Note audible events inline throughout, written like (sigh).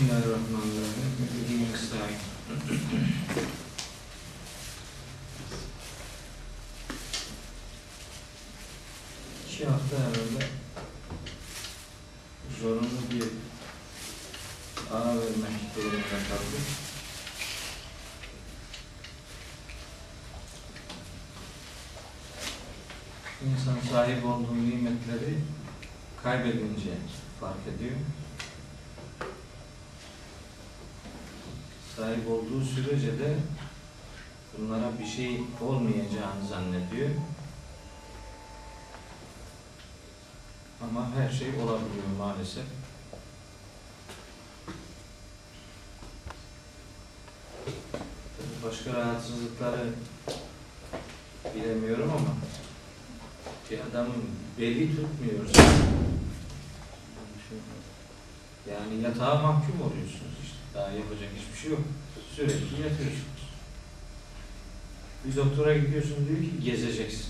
Bismillahirrahmanirrahim. İki hafta evvel zorunlu bir ara vermek durumunda kaldık. İnsan sahip olduğu nimetleri kaybedince fark ediyor. Sahip olduğu sürece de bunlara bir şey olmayacağını zannediyor. Ama her şey olabiliyor maalesef. Başka rahatsızlıkları bilemiyorum ama bir adamın beli tutmuyorsa yani yatağa mahkum oluyorsunuz işte. Daha yapacak hiçbir şey yok. Sürekli yatıyorsunuz. Bir doktora gidiyorsun diyor ki gezeceksin.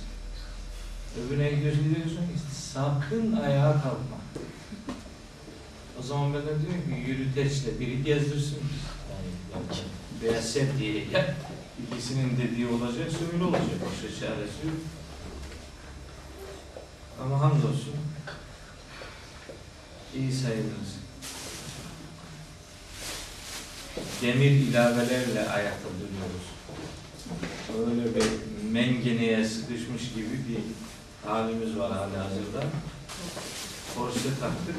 Öbürüne gidiyorsun diyorsun ki sakın ayağa kalkma. O zaman ben de diyorum ki yürüteçle biri gezdirsin. Yani, yani sen diye ya ikisinin dediği olacaksa öyle olacak. Başka çaresi yok. Ama hamdolsun iyi sayılırız. Demir ilavelerle ayakta duruyoruz. Öyle bir mengeneye sıkışmış gibi bir halimiz var hali hazırda. Korse taktık.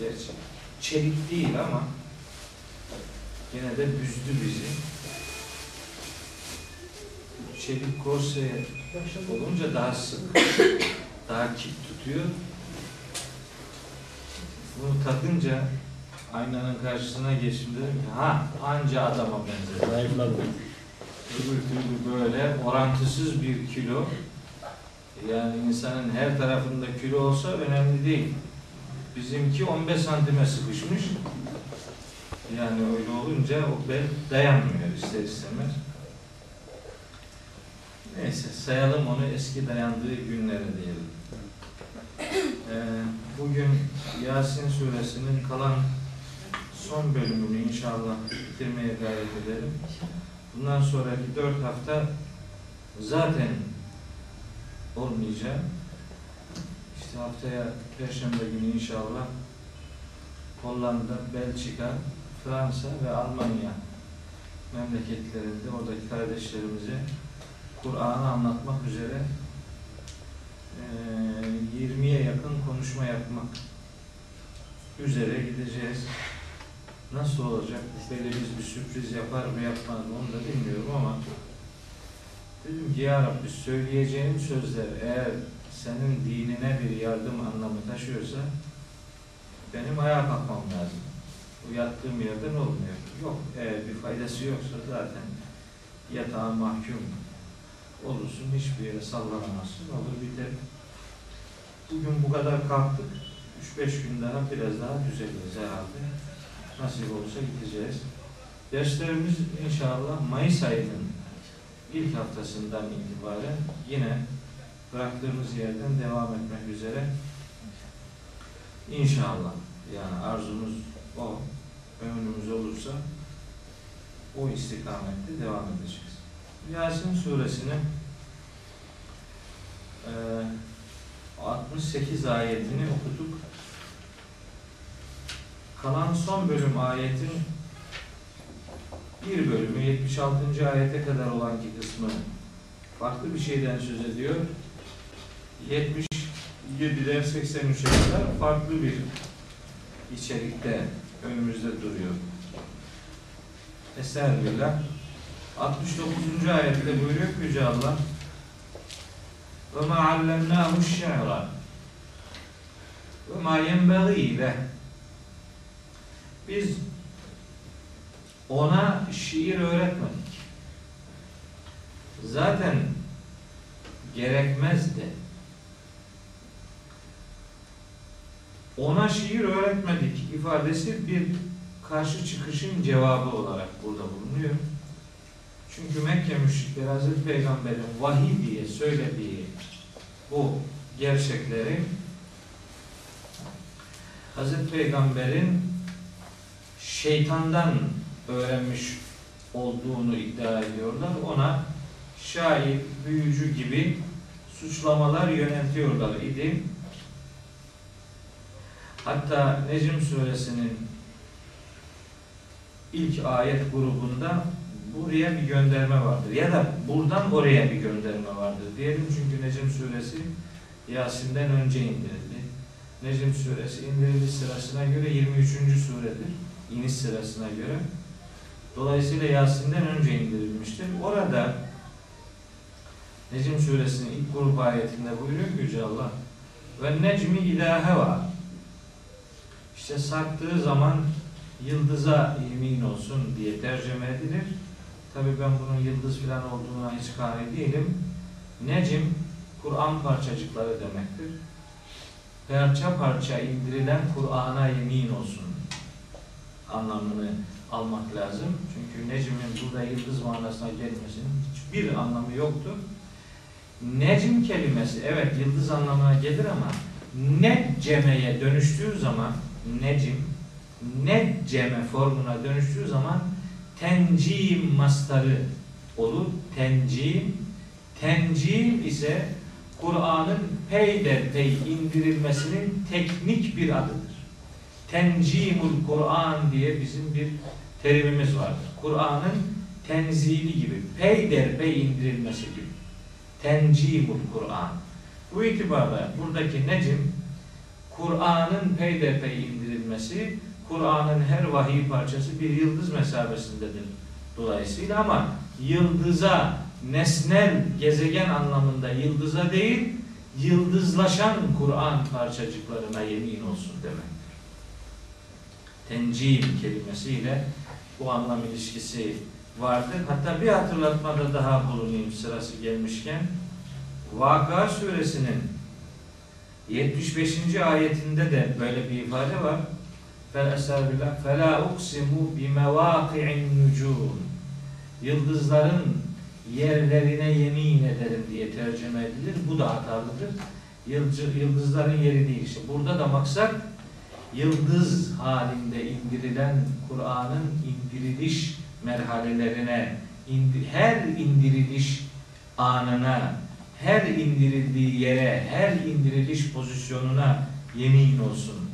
Gerçi çelik değil ama yine de büzdü bizi. Çelik korse olunca daha sık, daha kip tutuyor. Bunu takınca aynanın karşısına geçtim dedim ki ha anca adama benzer. Zayıfladı. Öbür türlü böyle orantısız bir kilo. Yani insanın her tarafında kilo olsa önemli değil. Bizimki 15 santime sıkışmış. Yani öyle olunca o bel dayanmıyor ister istemez. Neyse sayalım onu eski dayandığı günlere diyelim. Ee, bugün Yasin suresinin kalan son bölümünü inşallah bitirmeye gayret edelim. Bundan sonraki dört hafta zaten olmayacak. İşte haftaya Perşembe günü inşallah Hollanda, Belçika, Fransa ve Almanya memleketlerinde oradaki kardeşlerimize Kur'an'ı anlatmak üzere eee, 20'ye yakın konuşma yapmak üzere gideceğiz. Nasıl olacak? Belirli bir sürpriz yapar mı yapmaz mı onu da bilmiyorum ama dedim ki ya Rabbi söyleyeceğim sözler eğer senin dinine bir yardım anlamı taşıyorsa benim ayağa kalkmam lazım. Bu yattığım yerden olmuyor. Yok eğer bir faydası yoksa zaten yatağa mahkum olursun, hiçbir yere sallanamazsın, olur biter. Bugün bu kadar kalktık. 3-5 gün daha biraz daha düzeliriz herhalde. Nasip olursa gideceğiz. Derslerimiz inşallah Mayıs ayının ilk haftasından itibaren yine bıraktığımız yerden devam etmek üzere İnşallah yani arzumuz o ömrümüz olursa o istikamette devam edeceğiz. Yasin suresinin eee 68 ayetini okuduk Kalan son bölüm ayetin bir bölümü 76. ayete kadar olan ki kısmı farklı bir şeyden söz ediyor. 77'den 83'e kadar farklı bir içerikte önümüzde duruyor. Estağfirullah. 69. ayette buyuruyor ki Yüce Allah وَمَا عَلَّمْنَاهُ الشَّعْرَ وَمَا يَنْبَغِي لَهُ biz ona şiir öğretmedik. Zaten gerekmezdi. Ona şiir öğretmedik ifadesi bir karşı çıkışın cevabı olarak burada bulunuyor. Çünkü Mekke müşrikleri Hazreti Peygamber'in vahiy diye söylediği bu gerçekleri Hazreti Peygamber'in şeytandan öğrenmiş olduğunu iddia ediyorlar. Ona şair, büyücü gibi suçlamalar yöneltiyorlar idi. Hatta Necm suresinin ilk ayet grubunda buraya bir gönderme vardır. Ya da buradan oraya bir gönderme vardır. Diyelim çünkü Necm suresi Yasin'den önce indirildi. Necm suresi indiriliş sırasına göre 23. suredir. İniş sırasına göre. Dolayısıyla Yasin'den önce indirilmiştir. Orada Necm suresinin ilk grup ayetinde buyuruyor ki Yüce Allah ve necmi idâ heva işte sarktığı zaman yıldıza yemin olsun diye tercüme edilir. Tabi ben bunun yıldız filan olduğuna hiç kare değilim. Necim, Kur'an parçacıkları demektir. Parça parça indirilen Kur'an'a yemin olsun anlamını almak lazım. Çünkü Necm'in burada yıldız manasına gelmesinin hiçbir anlamı yoktur. Necm kelimesi evet yıldız anlamına gelir ama neccemeye dönüştüğü zaman necim necceme formuna dönüştüğü zaman tencim mastarı olur. Tencim tencim ise Kur'an'ın peyderpey indirilmesinin teknik bir adıdır. Tencimul Kur'an diye bizim bir terimimiz vardır. Kur'an'ın tenzili gibi, peyderpey indirilmesi gibi. Tencimul Kur'an. Bu itibarla buradaki necim Kur'an'ın peyderpey indirilmesi, Kur'an'ın her vahiy parçası bir yıldız mesabesindedir. Dolayısıyla ama yıldıza, nesnel, gezegen anlamında yıldıza değil, yıldızlaşan Kur'an parçacıklarına yemin olsun demek. Tencim kelimesiyle bu anlam ilişkisi vardır. Hatta bir hatırlatmada daha bulunayım sırası gelmişken. Vaka suresinin 75. ayetinde de böyle bir ifade var. Felestağfirullah. Fela uksimu bi mevaki'in nucum. Yıldızların yerlerine yemin ederim diye tercüme edilir. Bu da hatalıdır. Yıldızların yeri değil. İşte burada da maksat yıldız halinde indirilen Kur'an'ın indiriliş merhalelerine, her indiriliş anına, her indirildiği yere, her indiriliş pozisyonuna yemin olsun.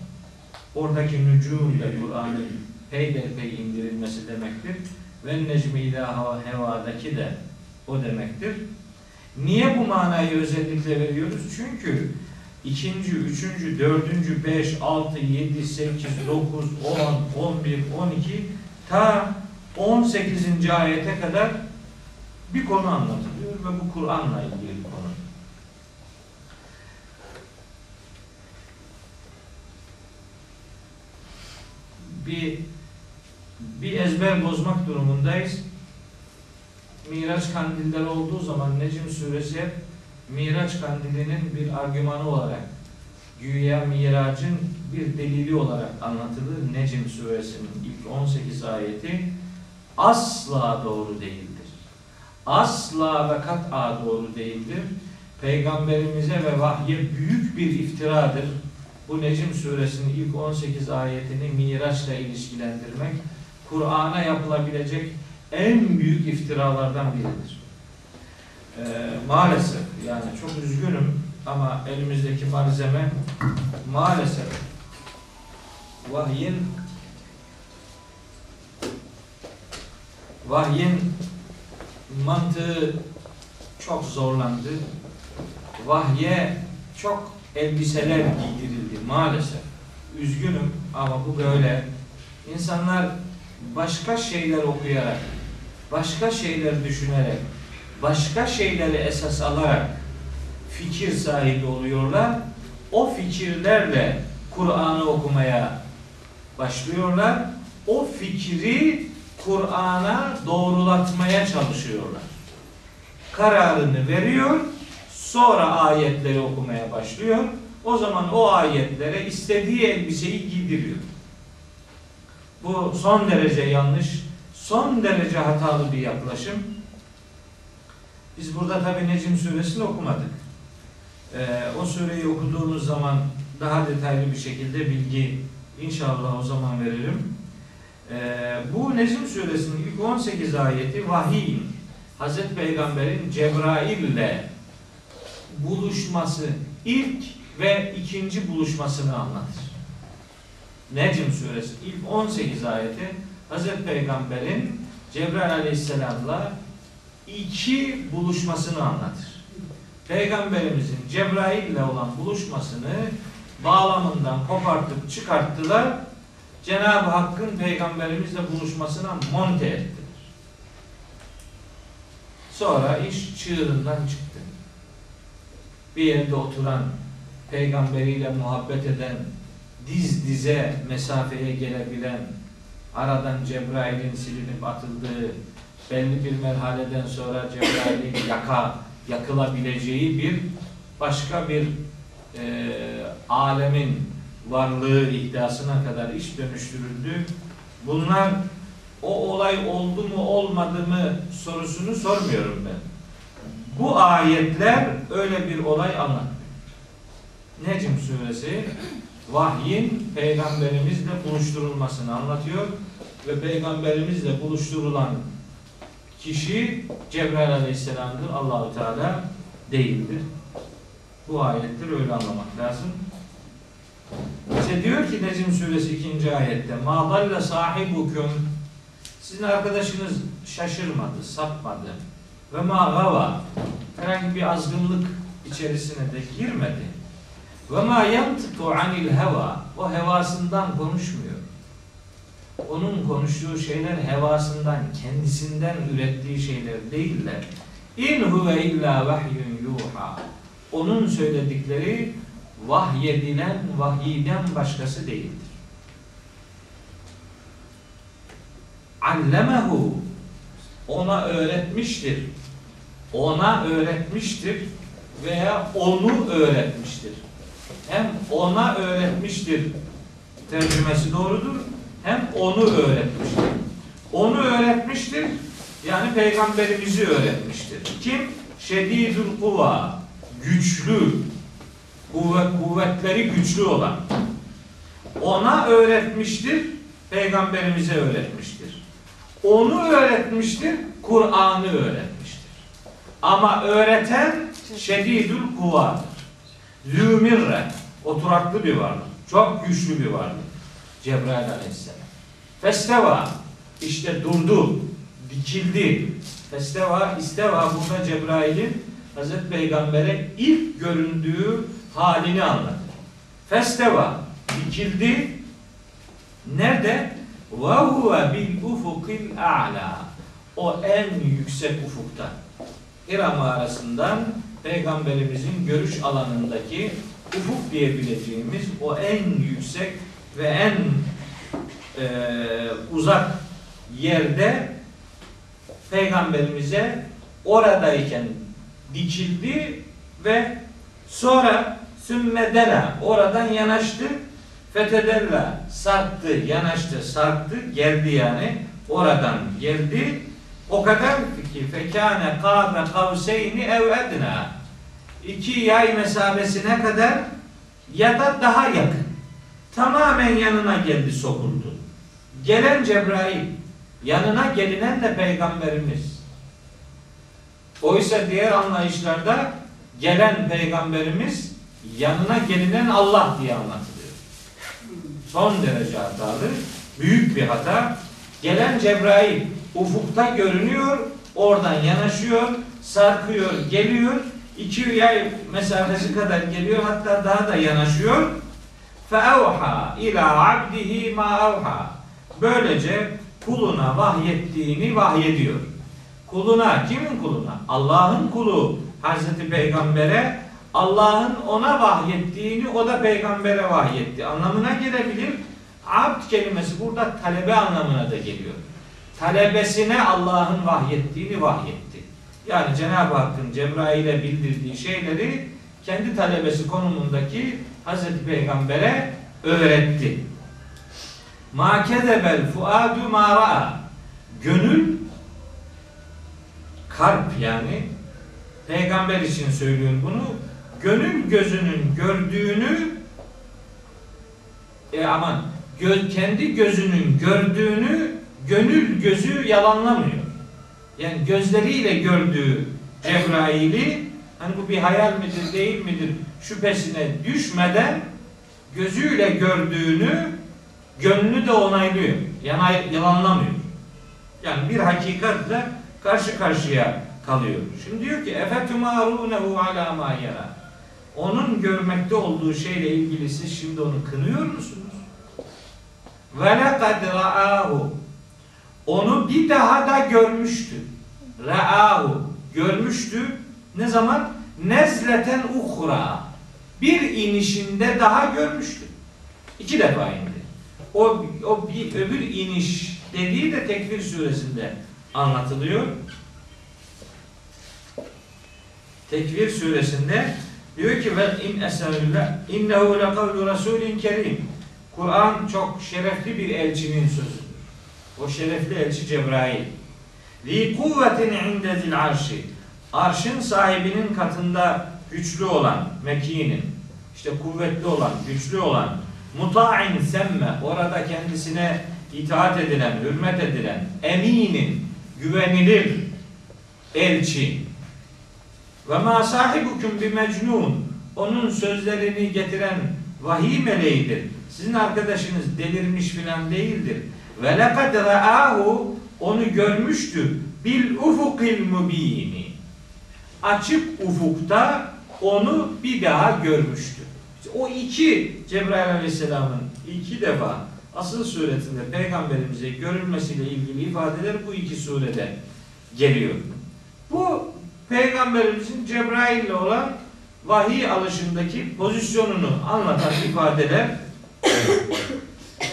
Oradaki nücum ile Kur'an'ın peyderpey indirilmesi demektir. Ve necmi ilaha hevadaki de o demektir. Niye bu manayı özellikle veriyoruz? Çünkü ikinci, üçüncü, dördüncü, beş, altı, yedi, sekiz, dokuz, on, on bir, on iki ta on sekizinci ayete kadar bir konu anlatılıyor ve bu Kur'an'la ilgili konu. Bir bir ezber bozmak durumundayız. Miraç kandiller olduğu zaman Necm suresi hep Miraç kandilinin bir argümanı olarak güya miracın bir delili olarak anlatılır. Necm suresinin ilk 18 ayeti asla doğru değildir. Asla ve kat'a doğru değildir. Peygamberimize ve vahye büyük bir iftiradır. Bu Necm suresinin ilk 18 ayetini Miraç'la ilişkilendirmek Kur'an'a yapılabilecek en büyük iftiralardan biridir. Ee, maalesef yani çok üzgünüm ama elimizdeki malzeme maalesef vahyin vahyin mantığı çok zorlandı. Vahye çok elbiseler giydirildi maalesef. Üzgünüm ama bu böyle. İnsanlar başka şeyler okuyarak, başka şeyler düşünerek, başka şeyleri esas alarak fikir sahibi oluyorlar. O fikirlerle Kur'an'ı okumaya başlıyorlar. O fikri Kur'an'a doğrulatmaya çalışıyorlar. Kararını veriyor, sonra ayetleri okumaya başlıyor. O zaman o ayetlere istediği elbiseyi giydiriyor. Bu son derece yanlış, son derece hatalı bir yaklaşım. Biz burada tabi Necim suresini okumadık. Ee, o sureyi okuduğumuz zaman daha detaylı bir şekilde bilgi inşallah o zaman veririm. Ee, bu Necm suresinin ilk 18 ayeti vahiy. Hazreti Peygamber'in Cebrail ile buluşması ilk ve ikinci buluşmasını anlatır. Necm suresi ilk 18 ayeti Hazreti Peygamber'in Cebrail aleyhisselamla iki buluşmasını anlatır. Peygamberimizin Cebrail ile olan buluşmasını bağlamından kopartıp çıkarttılar. Cenab-ı Hakk'ın peygamberimizle buluşmasına monte ettiler. Sonra iş çığırından çıktı. Bir yerde oturan, peygamberiyle muhabbet eden, diz dize mesafeye gelebilen, aradan Cebrail'in silinip atıldığı, belli bir merhaleden sonra Cebrail'in (laughs) yaka, yakılabileceği bir başka bir e, alemin varlığı iddiasına kadar iş dönüştürüldü. Bunlar o olay oldu mu olmadı mı sorusunu sormuyorum ben. Bu ayetler öyle bir olay anlatmıyor. Necm suresi vahyin peygamberimizle buluşturulmasını anlatıyor ve peygamberimizle buluşturulan kişi Cebrail aleyhisselamdır. Allahu Teala değildir. Bu ayetleri öyle anlamak lazım. İşte diyor ki Necm suresi 2. ayette Ma dalle sahibukum sizin arkadaşınız şaşırmadı, sapmadı. Ve ma gava herhangi bir azgınlık içerisine de girmedi. Ve ma yantıku anil heva o hevasından konuşmuyor. Onun konuştuğu şeyler hevasından, kendisinden ürettiği şeyler değiller. İn huve illa vahyun yuha. Onun söyledikleri vahyedilen vahiyden başkası değildir. Allemehu ona öğretmiştir. Ona öğretmiştir veya onu öğretmiştir. Hem ona öğretmiştir tercümesi doğrudur. Hem onu öğretmiştir. Onu öğretmiştir. Yani peygamberimizi öğretmiştir. Kim? Şedidül kuva. Güçlü. Kuvvet, kuvvetleri güçlü olan. Ona öğretmiştir. Peygamberimize öğretmiştir. Onu öğretmiştir. Kur'an'ı öğretmiştir. Ama öğreten şedidül kuvadır. Zümirre. Oturaklı bir varlık. Çok güçlü bir varlık. Cebrail aleyhisselam. Festeva. işte durdu. Dikildi. Festeva, isteva burada Cebrail'in Hazreti Peygamber'e ilk göründüğü halini anlatır. Festeva dikildi. Nerede? Ve huve bil ufukil a'la. O en yüksek ufukta. Hira mağarasından Peygamberimizin görüş alanındaki ufuk diyebileceğimiz o en yüksek ve en e, uzak yerde Peygamberimize oradayken dikildi ve sonra sümmedena oradan yanaştı. Fetedella sarktı yanaştı sarktı geldi yani oradan geldi. O kadar ki fekâne kâbe kavseyni ev edna iki yay mesafesine kadar ya da daha yakın tamamen yanına geldi sokuldu gelen Cebrail yanına gelinen de peygamberimiz Oysa diğer anlayışlarda gelen peygamberimiz yanına gelinen Allah diye anlatılıyor. Son derece hatalı, büyük bir hata. Gelen Cebrail ufukta görünüyor, oradan yanaşıyor, sarkıyor, geliyor. iki yay mesafesi kadar geliyor, hatta daha da yanaşıyor. فَاَوْحَا ila abdihi ma avha. Böylece kuluna vahyettiğini vahyediyor. Kuluna, kimin kuluna? Allah'ın kulu Hazreti Peygamber'e Allah'ın ona vahyettiğini o da peygambere vahyetti. Anlamına gelebilir. Abd kelimesi burada talebe anlamına da geliyor. Talebesine Allah'ın vahyettiğini vahyetti. Yani Cenab-ı Hakk'ın Cebrail'e bildirdiği şeyleri kendi talebesi konumundaki Hazreti Peygamber'e öğretti. Ma kezebel fuadu ma. Gönül kalp yani peygamber için söylüyor bunu. Gönül gözünün gördüğünü e aman gö- kendi gözünün gördüğünü gönül gözü yalanlamıyor. Yani gözleriyle gördüğü Cebrail'i hani bu bir hayal midir değil midir şüphesine düşmeden gözüyle gördüğünü gönlü de onaylıyor. Yani yalanlamıyor. Yani bir hakikatle karşı karşıya kalıyor. Şimdi diyor ki efetumarunehu ala ma yara. Onun görmekte olduğu şeyle ilgili siz şimdi onu kınıyor musunuz? Ve lekad ra'ahu. Onu bir daha da görmüştü. Ra'ahu. Görmüştü. Ne zaman? Nezleten uhra. Bir inişinde daha görmüştü. İki defa indi. O, o bir öbür iniş dediği de Tekvir suresinde anlatılıyor. Tekvir suresinde diyor ki ve in esenillah innehu lekavlu rasulin kerim. Kur'an çok şerefli bir elçinin sözüdür. O şerefli elçi Cebrail. Li kuvvetin inde zil arşi. Arşın sahibinin katında güçlü olan, mekinin, işte kuvvetli olan, güçlü olan, muta'in semme, orada kendisine itaat edilen, hürmet edilen, eminin, güvenilir elçi. Ve ma sahibukum bi mecnun. Onun sözlerini getiren vahiy meleğidir. Sizin arkadaşınız delirmiş filan değildir. Ve lekad ra'ahu onu görmüştü bil ufukil mubini. Açık ufukta onu bir daha görmüştü. İşte o iki Cebrail Aleyhisselam'ın iki defa asıl suretinde peygamberimize görülmesiyle ilgili ifadeler bu iki surede geliyor. Bu peygamberimizin Cebrail ile olan vahiy alışındaki pozisyonunu anlatan ifadeler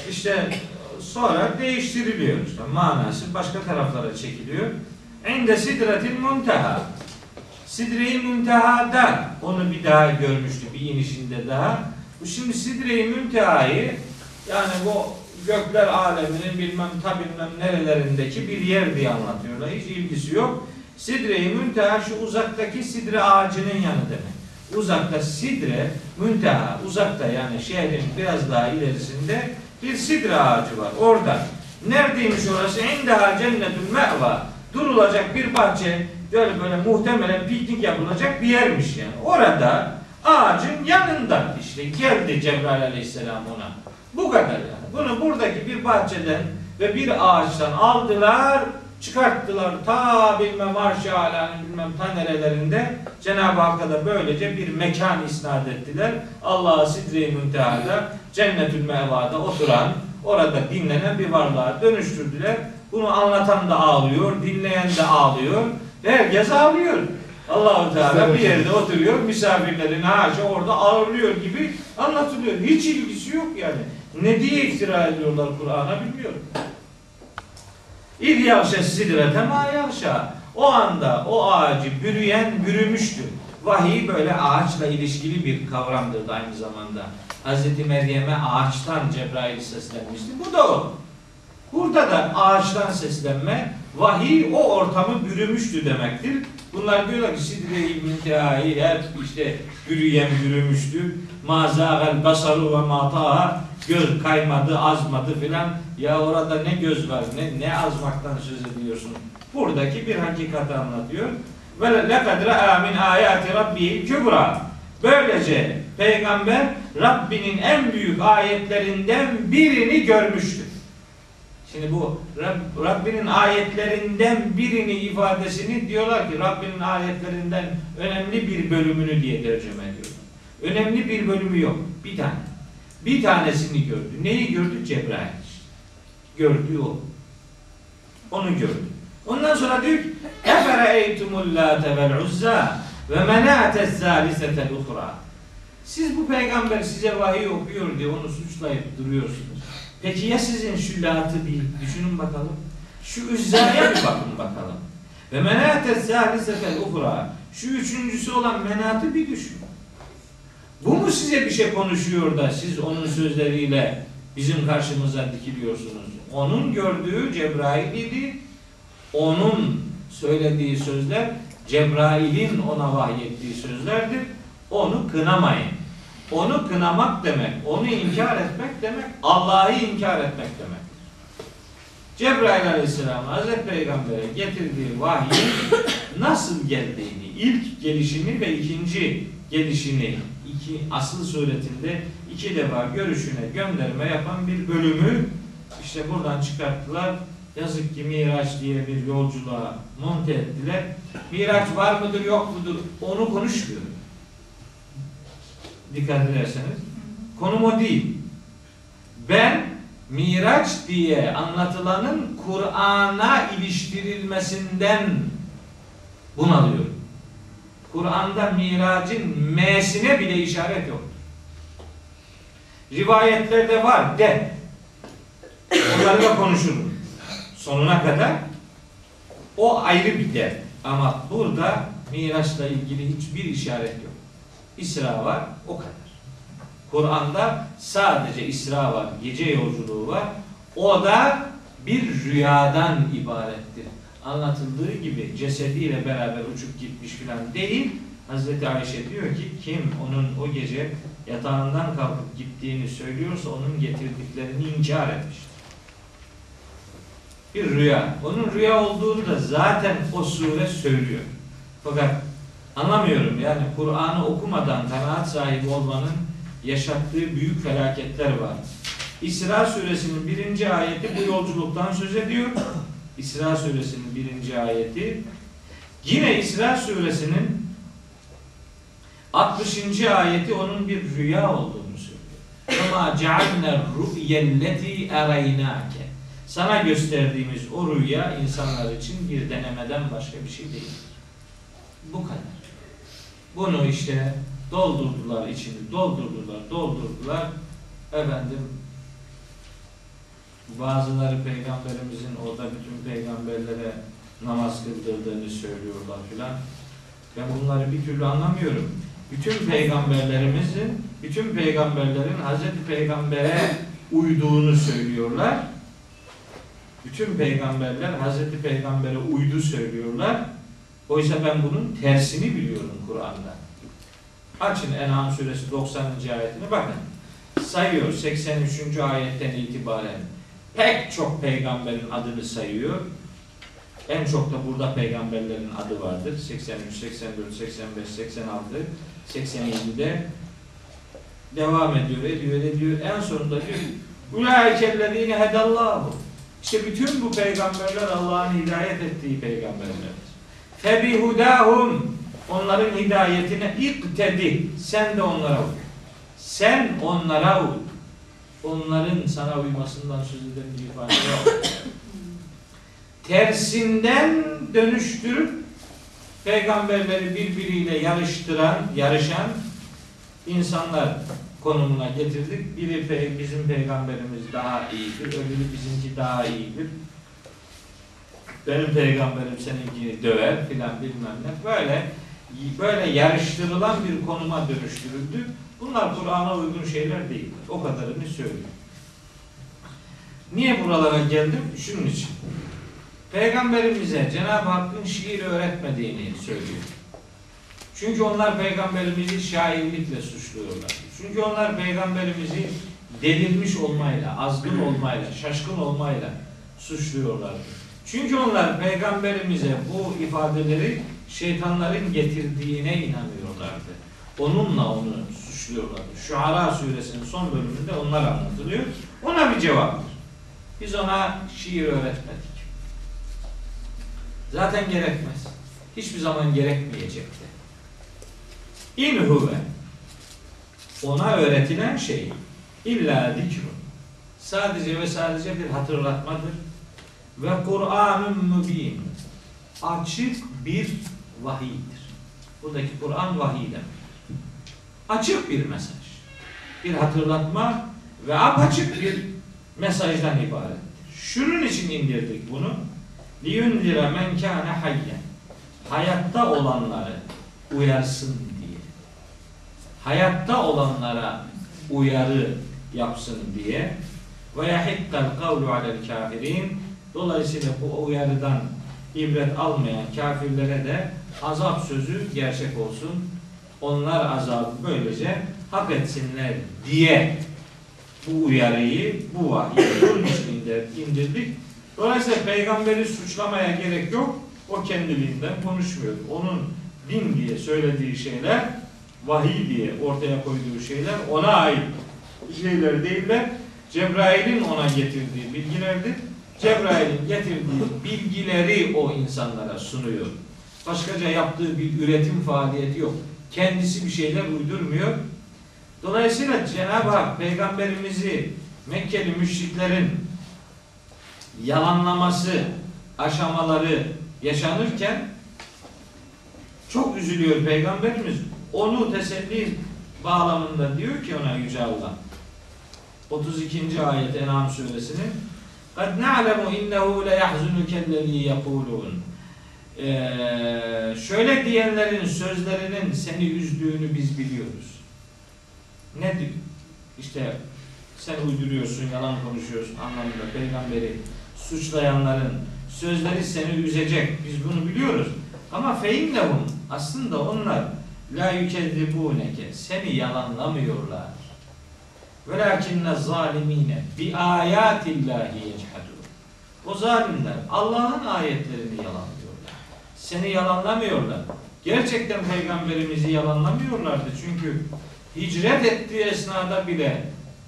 işte sonra değiştiriliyor. İşte manası başka taraflara çekiliyor. İnde sidretil munteha. Sidre-i Münteha'da onu bir daha görmüştü bir inişinde daha. Şimdi Sidre-i Münteha'yı yani bu gökler aleminin bilmem ta bilmem nerelerindeki bir yer diye anlatıyorlar. Hiç ilgisi yok. Sidre-i Münteha şu uzaktaki sidre ağacının yanı demek. Uzakta sidre, münteha, uzakta yani şehrin biraz daha ilerisinde bir sidre ağacı var. Orada. Neredeymiş orası? İndeha cennetül me'va. Durulacak bir bahçe, böyle böyle muhtemelen piknik yapılacak bir yermiş yani. Orada ağacın yanında işte geldi Cebrail aleyhisselam ona. Bu kadar yani. Bunu buradaki bir bahçeden ve bir ağaçtan aldılar, çıkarttılar ta bilmem alanın bilmem ta nerelerinde Cenab-ı Hakk'a da böylece bir mekan isnat ettiler. Allah'a sidre-i müntehada cennetül mevada oturan orada dinlenen bir varlığa dönüştürdüler. Bunu anlatan da ağlıyor, dinleyen de ağlıyor. Herkes ağlıyor. Allahu Teala bir yerde oturuyor, misafirlerini haşa orada ağırlıyor gibi anlatılıyor. Hiç ilgisi yok yani. Ne diye iftira ediyorlar Kur'an'a bilmiyorum. İz yavşe sidrete ma yavşa. O anda o ağacı bürüyen bürümüştü. Vahiy böyle ağaçla ilişkili bir kavramdır da aynı zamanda. Hz. Meryem'e ağaçtan Cebrail seslenmişti. Bu da o. Burada da ağaçtan seslenme, vahiy o ortamı bürümüştü demektir. Bunlar diyorlar ki sidre-i müntehayı hep işte bürüyen bürümüştü. Mazâgel basaru ve mataha göz kaymadı, azmadı filan. Ya orada ne göz var, ne, ne azmaktan söz ediyorsun? Buradaki bir hakikati anlatıyor. Ve lekad ra'a min ayati rabbihi kübra. Böylece peygamber Rabbinin en büyük ayetlerinden birini görmüştür. Şimdi bu Rab, Rabbinin ayetlerinden birini ifadesini diyorlar ki Rabbinin ayetlerinden önemli bir bölümünü diye tercüme ediyorlar. Önemli bir bölümü yok. Bir tane. Bir tanesini gördü. Neyi gördü? Cebrail. Gördüğü o. Onu gördü. Ondan sonra diyor ki Efereytumul lâte vel uzza ve menâte zâlisetel uhra. Siz bu peygamber size vahiy okuyor diye onu suçlayıp duruyorsunuz. Peki ya sizin şu latı bir düşünün bakalım. Şu üzzaya bir bakın bakalım. Ve menâte zâlisetel uhra. Şu üçüncüsü olan menatı bir düşün. Bu mu size bir şey konuşuyor da siz onun sözleriyle bizim karşımıza dikiliyorsunuz? Onun gördüğü Cebrail idi. Onun söylediği sözler Cebrail'in ona vahyettiği sözlerdir. Onu kınamayın. Onu kınamak demek, onu inkar etmek demek, Allah'ı inkar etmek demek. Cebrail Aleyhisselam Hazreti Peygamber'e getirdiği vahyin nasıl geldiğini, ilk gelişini ve ikinci gelişini iki asıl suretinde iki defa görüşüne gönderme yapan bir bölümü işte buradan çıkarttılar. Yazık ki Miraç diye bir yolculuğa monte ettiler. Miraç var mıdır yok mudur onu konuşmuyor. Dikkat ederseniz. Konum o değil. Ben Miraç diye anlatılanın Kur'an'a iliştirilmesinden bunalıyorum. Kur'an'da miracın M'sine bile işaret yok. Rivayetlerde var de. Onları da konuşurum. Sonuna kadar. O ayrı bir dert. Ama burada Miraç'la ilgili hiçbir işaret yok. İsra var, o kadar. Kur'an'da sadece İsra var, gece yolculuğu var. O da bir rüyadan ibarettir. Anlatıldığı gibi cesediyle beraber uçup gitmiş filan değil. Hazreti Ayşe diyor ki kim onun o gece yatağından kalkıp gittiğini söylüyorsa onun getirdiklerini inkar etmiştir. Bir rüya. Onun rüya olduğunu da zaten o sure söylüyor. Fakat anlamıyorum yani Kur'an'ı okumadan kanaat sahibi olmanın yaşattığı büyük felaketler var. İsra suresinin birinci ayeti bu yolculuktan söz ediyor. İsra suresinin birinci ayeti. Yine İsra suresinin 60. ayeti onun bir rüya olduğunu söylüyor. Ama cealne ru'yelleti ereynake. Sana gösterdiğimiz o rüya insanlar için bir denemeden başka bir şey değil. Bu kadar. Bunu işte doldurdular içini, doldurdular, doldurdular. Efendim bazıları peygamberimizin orada bütün peygamberlere namaz kıldırdığını söylüyorlar filan. Ben bunları bir türlü anlamıyorum. Bütün peygamberlerimizin, bütün peygamberlerin Hazreti Peygamber'e uyduğunu söylüyorlar. Bütün peygamberler Hazreti Peygamber'e uydu söylüyorlar. Oysa ben bunun tersini biliyorum Kur'an'da. Açın En'am suresi 90. ayetini bakın. Sayıyor 83. ayetten itibaren pek çok peygamberin adını sayıyor. En çok da burada peygamberlerin adı vardır. 83, 84, 85, 86, 87'de devam ediyor, ediyor, ediyor. En sonunda diyor Ulaikellezine hedallahu. İşte bütün bu peygamberler Allah'ın hidayet ettiği peygamberlerdir. Febihudahum onların hidayetine iktedi. Sen de onlara uy. Sen onlara uy. Onların sana uymasından söz eden bir ifade yok. (laughs) Tersinden dönüştürüp peygamberleri birbiriyle yarıştıran, yarışan insanlar konumuna getirdik. Biri pe- bizim peygamberimiz daha iyidir, öbürü bizimki daha iyidir. Benim peygamberim seninkini döver filan bilmem ne. Böyle böyle yarıştırılan bir konuma dönüştürüldü. Bunlar Kur'an'a uygun şeyler değildir. O kadarını söylüyorum. Niye buralara geldim? Şunun için. Peygamberimize Cenab-ı Hakk'ın şiir öğretmediğini söylüyor. Çünkü onlar peygamberimizi şairlikle suçluyorlar. Çünkü onlar peygamberimizi delirmiş olmayla, azgın olmayla, şaşkın olmayla suçluyorlar. Çünkü onlar peygamberimize bu ifadeleri şeytanların getirdiğine inanıyorlardı. Onunla onu suçluyorlardı. Şuara suresinin son bölümünde onlar anlatılıyor. Ona bir cevaptır. Biz ona şiir öğretmedik. Zaten gerekmez. Hiçbir zaman gerekmeyecekti. İn huve ona öğretilen şey illa zikrun. Sadece ve sadece bir hatırlatmadır. Ve Kur'an'ın mübin. Açık bir vahiydir. Buradaki Kur'an vahiy demek. Açık bir mesaj. Bir hatırlatma ve apaçık bir mesajdan ibarettir. Şunun için indirdik bunu. liyundira men kâne hayyen. Hayatta olanları uyarsın diye. Hayatta olanlara uyarı yapsın diye. Yahikkal kavlu alel kafirin. Dolayısıyla bu uyarıdan ibret almayan kafirlere de azap sözü gerçek olsun. Onlar azabı böylece hak etsinler diye bu uyarıyı, bu vahyi (coughs) bunun indirdik. Dolayısıyla peygamberi suçlamaya gerek yok. O kendiliğinden konuşmuyor. Onun din diye söylediği şeyler, vahiy diye ortaya koyduğu şeyler ona ait şeyler değiller. Cebrail'in ona getirdiği bilgilerdir. Cebrail'in getirdiği bilgileri o insanlara sunuyor. Başkaca yaptığı bir üretim faaliyeti yok. Kendisi bir şeyler uydurmuyor. Dolayısıyla Cenab-ı Hak peygamberimizi Mekkeli müşriklerin yalanlaması aşamaları yaşanırken çok üzülüyor peygamberimiz. Onu teselli bağlamında diyor ki ona Yüce Allah 32. ayet En'am suresinin قَدْ نَعْلَمُ اِنَّهُ لَيَحْزُنُكَ الَّذ۪ي يَقُولُونَ Ee, şöyle diyenlerin sözlerinin seni üzdüğünü biz biliyoruz. Ne diyor? İşte sen uyduruyorsun, yalan konuşuyorsun anlamında peygamberi suçlayanların sözleri seni üzecek. Biz bunu biliyoruz. Ama feinnehum aslında onlar la yükezzibuneke seni yalanlamıyorlar. Velakinne zalimine bi ayatillahi yechadun. O zalimler Allah'ın ayetlerini yalanlıyorlar. Seni yalanlamıyorlar. Gerçekten peygamberimizi yalanlamıyorlardı. Çünkü hicret ettiği esnada bile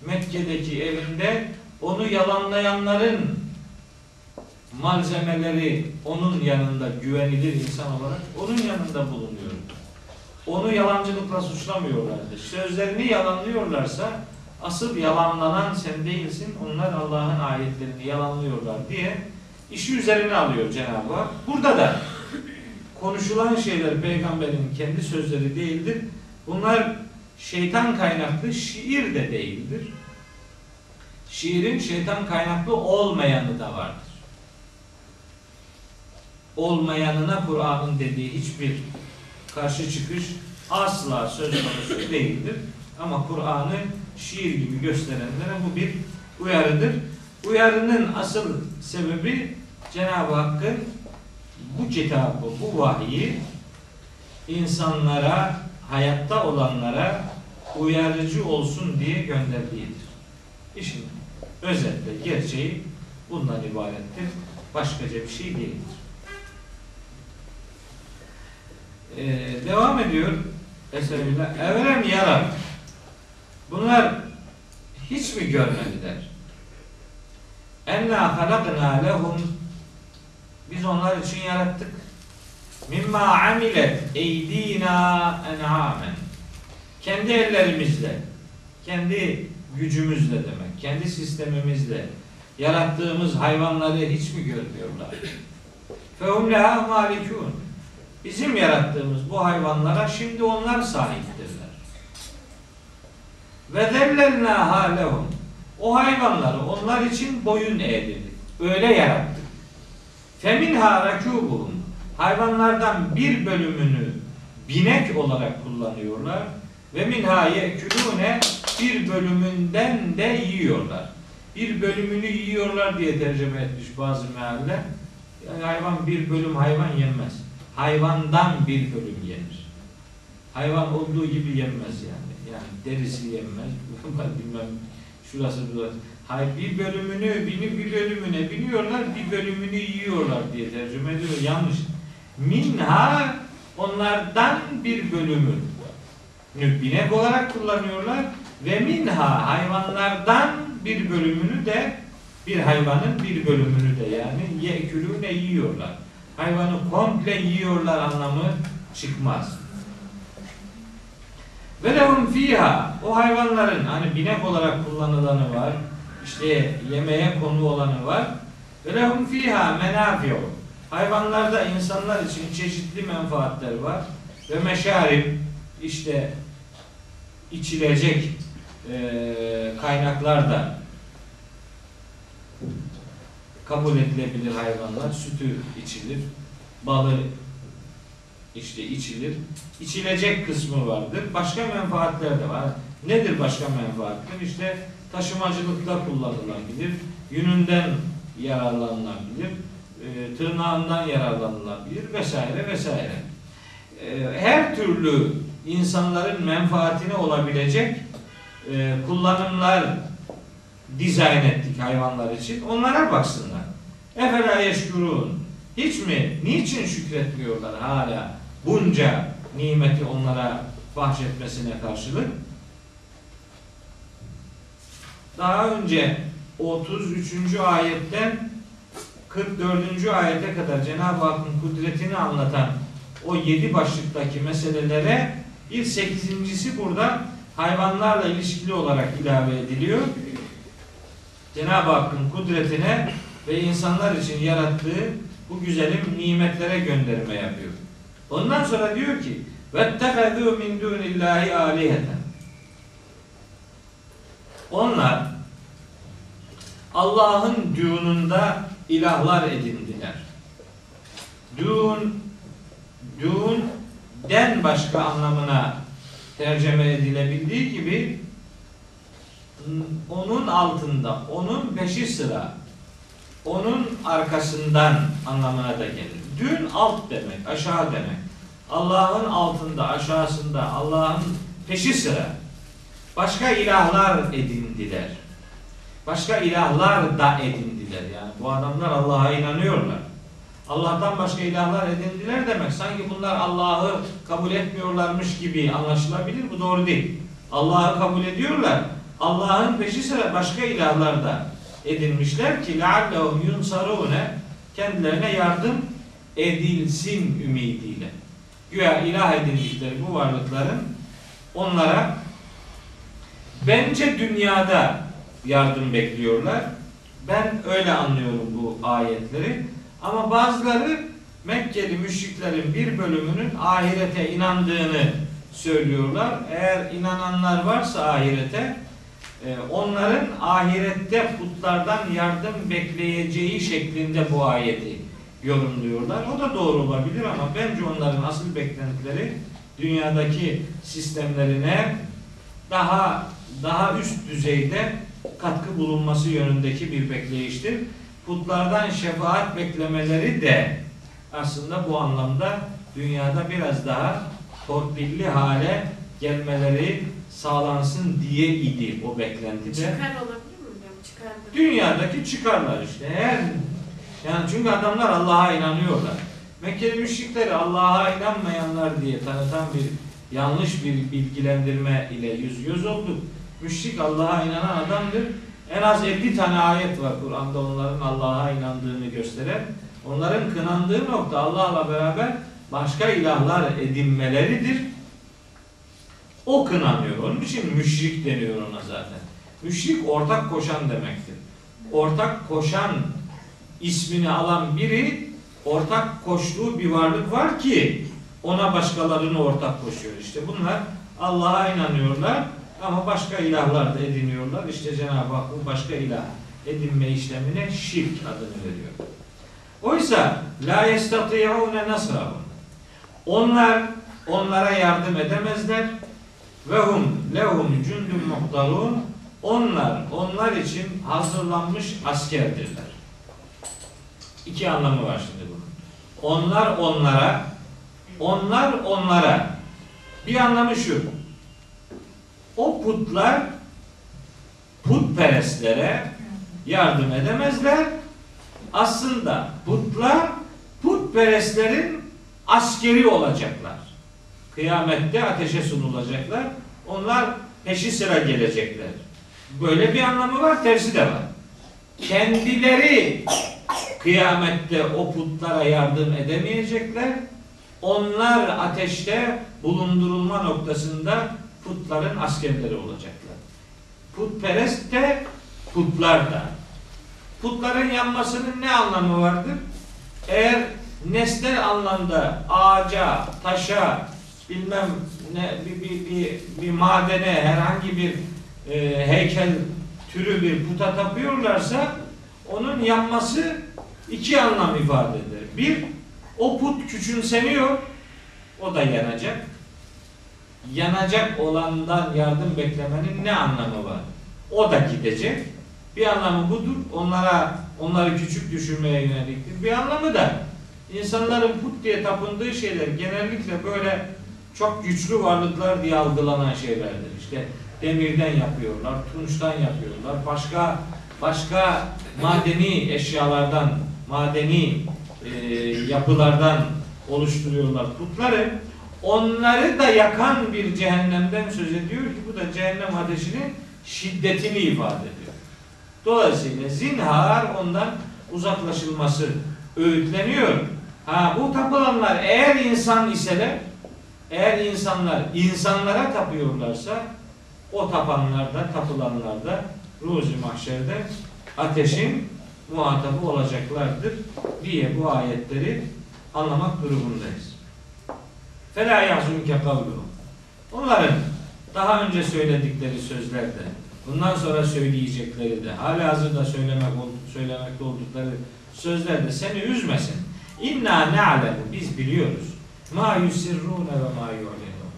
Mekke'deki evinde onu yalanlayanların malzemeleri onun yanında güvenilir insan olarak onun yanında bulunuyor. Onu yalancılıkla suçlamıyorlardı. Sözlerini yalanlıyorlarsa asıl yalanlanan sen değilsin. Onlar Allah'ın ayetlerini yalanlıyorlar diye işi üzerine alıyor Cenab-ı Hak. Burada da konuşulan şeyler peygamberin kendi sözleri değildir. Bunlar şeytan kaynaklı şiir de değildir. Şiirin şeytan kaynaklı olmayanı da vardır. Olmayanına Kur'an'ın dediği hiçbir karşı çıkış asla söz konusu değildir. Ama Kur'an'ı şiir gibi gösterenlere bu bir uyarıdır. Uyarının asıl sebebi Cenab-ı Hakk'ın bu kitabı, bu vahyi insanlara, hayatta olanlara uyarıcı olsun diye gönderdiğidir. İşin özetle gerçeği bundan ibarettir. Başkaca bir şey değildir. Ee, devam ediyor Eserbillah. Evrem yarar. Bunlar hiç mi görmediler? Enna halakna lehum biz onlar için yarattık. Mimma amilet eydina en'amen. Kendi ellerimizle, kendi gücümüzle demek, kendi sistemimizle yarattığımız hayvanları hiç mi görmüyorlar? Fehum leha malikun. Bizim yarattığımız bu hayvanlara şimdi onlar sahiptirler. Ve zellelnâhâ lehum. O hayvanları onlar için boyun eğdirdik. Öyle yarattık. Feminhâ rekûbuhum. Hayvanlardan bir bölümünü binek olarak kullanıyorlar. Ve minhâ ye'külûne bir bölümünden de yiyorlar. Bir bölümünü yiyorlar diye tercüme etmiş bazı mealler. Yani hayvan bir bölüm hayvan yenmez. Hayvandan bir bölüm yenir. Hayvan olduğu gibi yenmez yani. Yani derisi yenmez. (laughs) Bilmem şurası burası. Hayır bir bölümünü, bini bir bölümüne biniyorlar, bir bölümünü yiyorlar diye tercüme ediyor. Yanlış. Minha onlardan bir bölümü binek olarak kullanıyorlar ve minha hayvanlardan bir bölümünü de bir hayvanın bir bölümünü de yani yekülüne yiyorlar. Hayvanı komple yiyorlar anlamı çıkmaz. Ve lehum fiha o hayvanların hani binek olarak kullanılanı var. işte yemeğe konu olanı var. Ve lehum fiha menafi'u. Hayvanlarda insanlar için çeşitli menfaatler var. Ve meşarib işte içilecek e, kaynaklar da kabul edilebilir hayvanlar. Sütü içilir, balı işte içilir. İçilecek kısmı vardır. Başka menfaatler de var. Nedir başka menfaatler? İşte taşımacılıkta kullanılabilir. Yününden yararlanılabilir. E, tırnağından yararlanılabilir vesaire vesaire. E, her türlü insanların menfaatine olabilecek e, kullanımlar dizayn ettik hayvanlar için. Onlara baksınlar. Efela yeşkurun. Hiç mi? Niçin şükretmiyorlar hala bunca nimeti onlara bahşetmesine karşılık? Daha önce 33. ayetten 44. ayete kadar Cenab-ı Hakk'ın kudretini anlatan o yedi başlıktaki meselelere bir sekizincisi burada hayvanlarla ilişkili olarak ilave ediliyor. Cenab-ı Hakk'ın kudretine ve insanlar için yarattığı bu güzelim nimetlere gönderme yapıyor. Ondan sonra diyor ki وَاتَّخَذُوا مِنْ دُونِ اللّٰهِ آلِهَةً Onlar Allah'ın düğününde ilahlar edindiler. Düğün, düğün den başka anlamına tercüme edilebildiği gibi onun altında, onun peşi sıra, onun arkasından anlamına da gelir. Dün alt demek, aşağı demek. Allah'ın altında, aşağısında, Allah'ın peşi sıra. Başka ilahlar edindiler. Başka ilahlar da edindiler. Yani bu adamlar Allah'a inanıyorlar. Allah'tan başka ilahlar edindiler demek sanki bunlar Allah'ı kabul etmiyorlarmış gibi anlaşılabilir. Bu doğru değil. Allah'ı kabul ediyorlar. Allah'ın peşi sıra başka ilahlar da edinmişler ki لَعَلَّهُمْ يُنْصَرُونَ kendilerine yardım edilsin ümidiyle. Güya ilah edindikleri bu varlıkların onlara bence dünyada yardım bekliyorlar. Ben öyle anlıyorum bu ayetleri. Ama bazıları Mekkeli müşriklerin bir bölümünün ahirete inandığını söylüyorlar. Eğer inananlar varsa ahirete e, onların ahirette putlardan yardım bekleyeceği şeklinde bu ayeti yorumluyorlar. O da doğru olabilir ama bence onların asıl beklentileri dünyadaki sistemlerine daha daha üst düzeyde katkı bulunması yönündeki bir bekleyiştir. Putlardan şefaat beklemeleri de aslında bu anlamda dünyada biraz daha torpilli hale gelmeleri sağlansın diye idi o beklentide. Çıkar olabilir mi hocam? Çıkar da- Dünyadaki çıkarlar işte. Her yani çünkü adamlar Allah'a inanıyorlar. Mekkeli müşrikleri Allah'a inanmayanlar diye tanıtan bir yanlış bir bilgilendirme ile yüz yüz olduk. Müşrik Allah'a inanan adamdır. En az 50 tane ayet var Kur'an'da onların Allah'a inandığını gösteren. Onların kınandığı nokta Allah'la beraber başka ilahlar edinmeleridir. O kınanıyor. Onun için müşrik deniyor ona zaten. Müşrik ortak koşan demektir. Ortak koşan ismini alan biri ortak koştuğu bir varlık var ki ona başkalarını ortak koşuyor. İşte bunlar Allah'a inanıyorlar ama başka ilahlar da ediniyorlar. İşte Cenab-ı Hak bu başka ilah edinme işlemine şirk adını veriyor. Oysa la yestati'une nasrahum. Onlar onlara yardım edemezler. Ve hum lehum cundun muhtarun. Onlar onlar için hazırlanmış askerdirler. İki anlamı var şimdi bunun. Onlar onlara, onlar onlara. Bir anlamı şu. O putlar putperestlere yardım edemezler. Aslında putlar putperestlerin askeri olacaklar. Kıyamette ateşe sunulacaklar. Onlar peşi sıra gelecekler. Böyle bir anlamı var, tersi de var. Kendileri kıyamette o putlara yardım edemeyecekler. Onlar ateşte bulundurulma noktasında putların askerleri olacaklar. Putperest de putlar da. Putların yanmasının ne anlamı vardır? Eğer nesnel anlamda ağaca, taşa, bilmem ne bir, bir, bir, bir madene herhangi bir e, heykel türü bir puta tapıyorlarsa onun yanması iki anlam ifade eder. Bir, o put küçümseniyor, o da yanacak. Yanacak olandan yardım beklemenin ne anlamı var? O da gidecek. Bir anlamı budur. Onlara onları küçük düşürmeye yöneliktir. Bir anlamı da insanların put diye tapındığı şeyler genellikle böyle çok güçlü varlıklar diye algılanan şeylerdir. İşte demirden yapıyorlar, tunçtan yapıyorlar, başka başka madeni eşyalardan, madeni e, yapılardan oluşturuyorlar putları. Onları da yakan bir cehennemden söz ediyor ki bu da cehennem ateşinin şiddetini ifade ediyor. Dolayısıyla zinhar ondan uzaklaşılması öğütleniyor. Ha bu tapılanlar eğer insan iseler, eğer insanlar insanlara tapıyorlarsa o tapanlarda, tapılanlarda ruzi mahşerde ateşin muhatabı olacaklardır diye bu ayetleri anlamak durumundayız. Fela yahzunke kavluhum. Onların daha önce söyledikleri sözlerde, bundan sonra söyleyecekleri de, hala hazırda söylemek, söylemekte oldukları sözlerde seni üzmesin. İnna ne'alemu biz biliyoruz. Ma yusirrune ve ma yu'linun.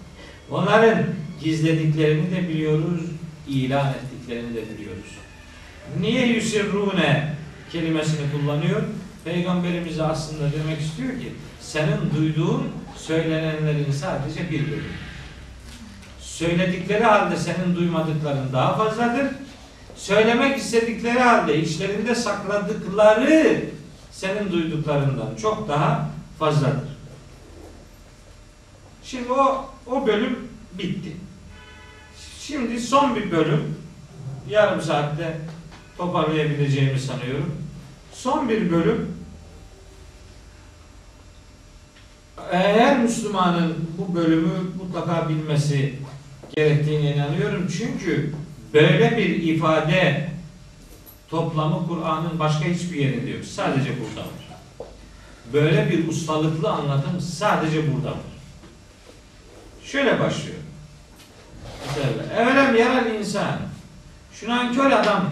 Onların gizlediklerini de biliyoruz, ilan ettiklerini de biliyoruz. Niye yusirrune kelimesini kullanıyor? Peygamberimize aslında demek istiyor ki senin duyduğun söylenenlerin sadece bir bölümü. Söyledikleri halde senin duymadıkların daha fazladır. Söylemek istedikleri halde içlerinde sakladıkları senin duyduklarından çok daha fazladır. Şimdi o o bölüm bitti. Şimdi son bir bölüm yarım saatte toparlayabileceğimi sanıyorum. Son bir bölüm eğer Müslümanın bu bölümü mutlaka bilmesi gerektiğine inanıyorum. Çünkü böyle bir ifade toplamı Kur'an'ın başka hiçbir yerinde yok. Sadece burada var. Böyle bir ustalıklı anlatım sadece burada var. Şöyle başlıyor. Mesela, Evelem yaral insan. Şu nankör adam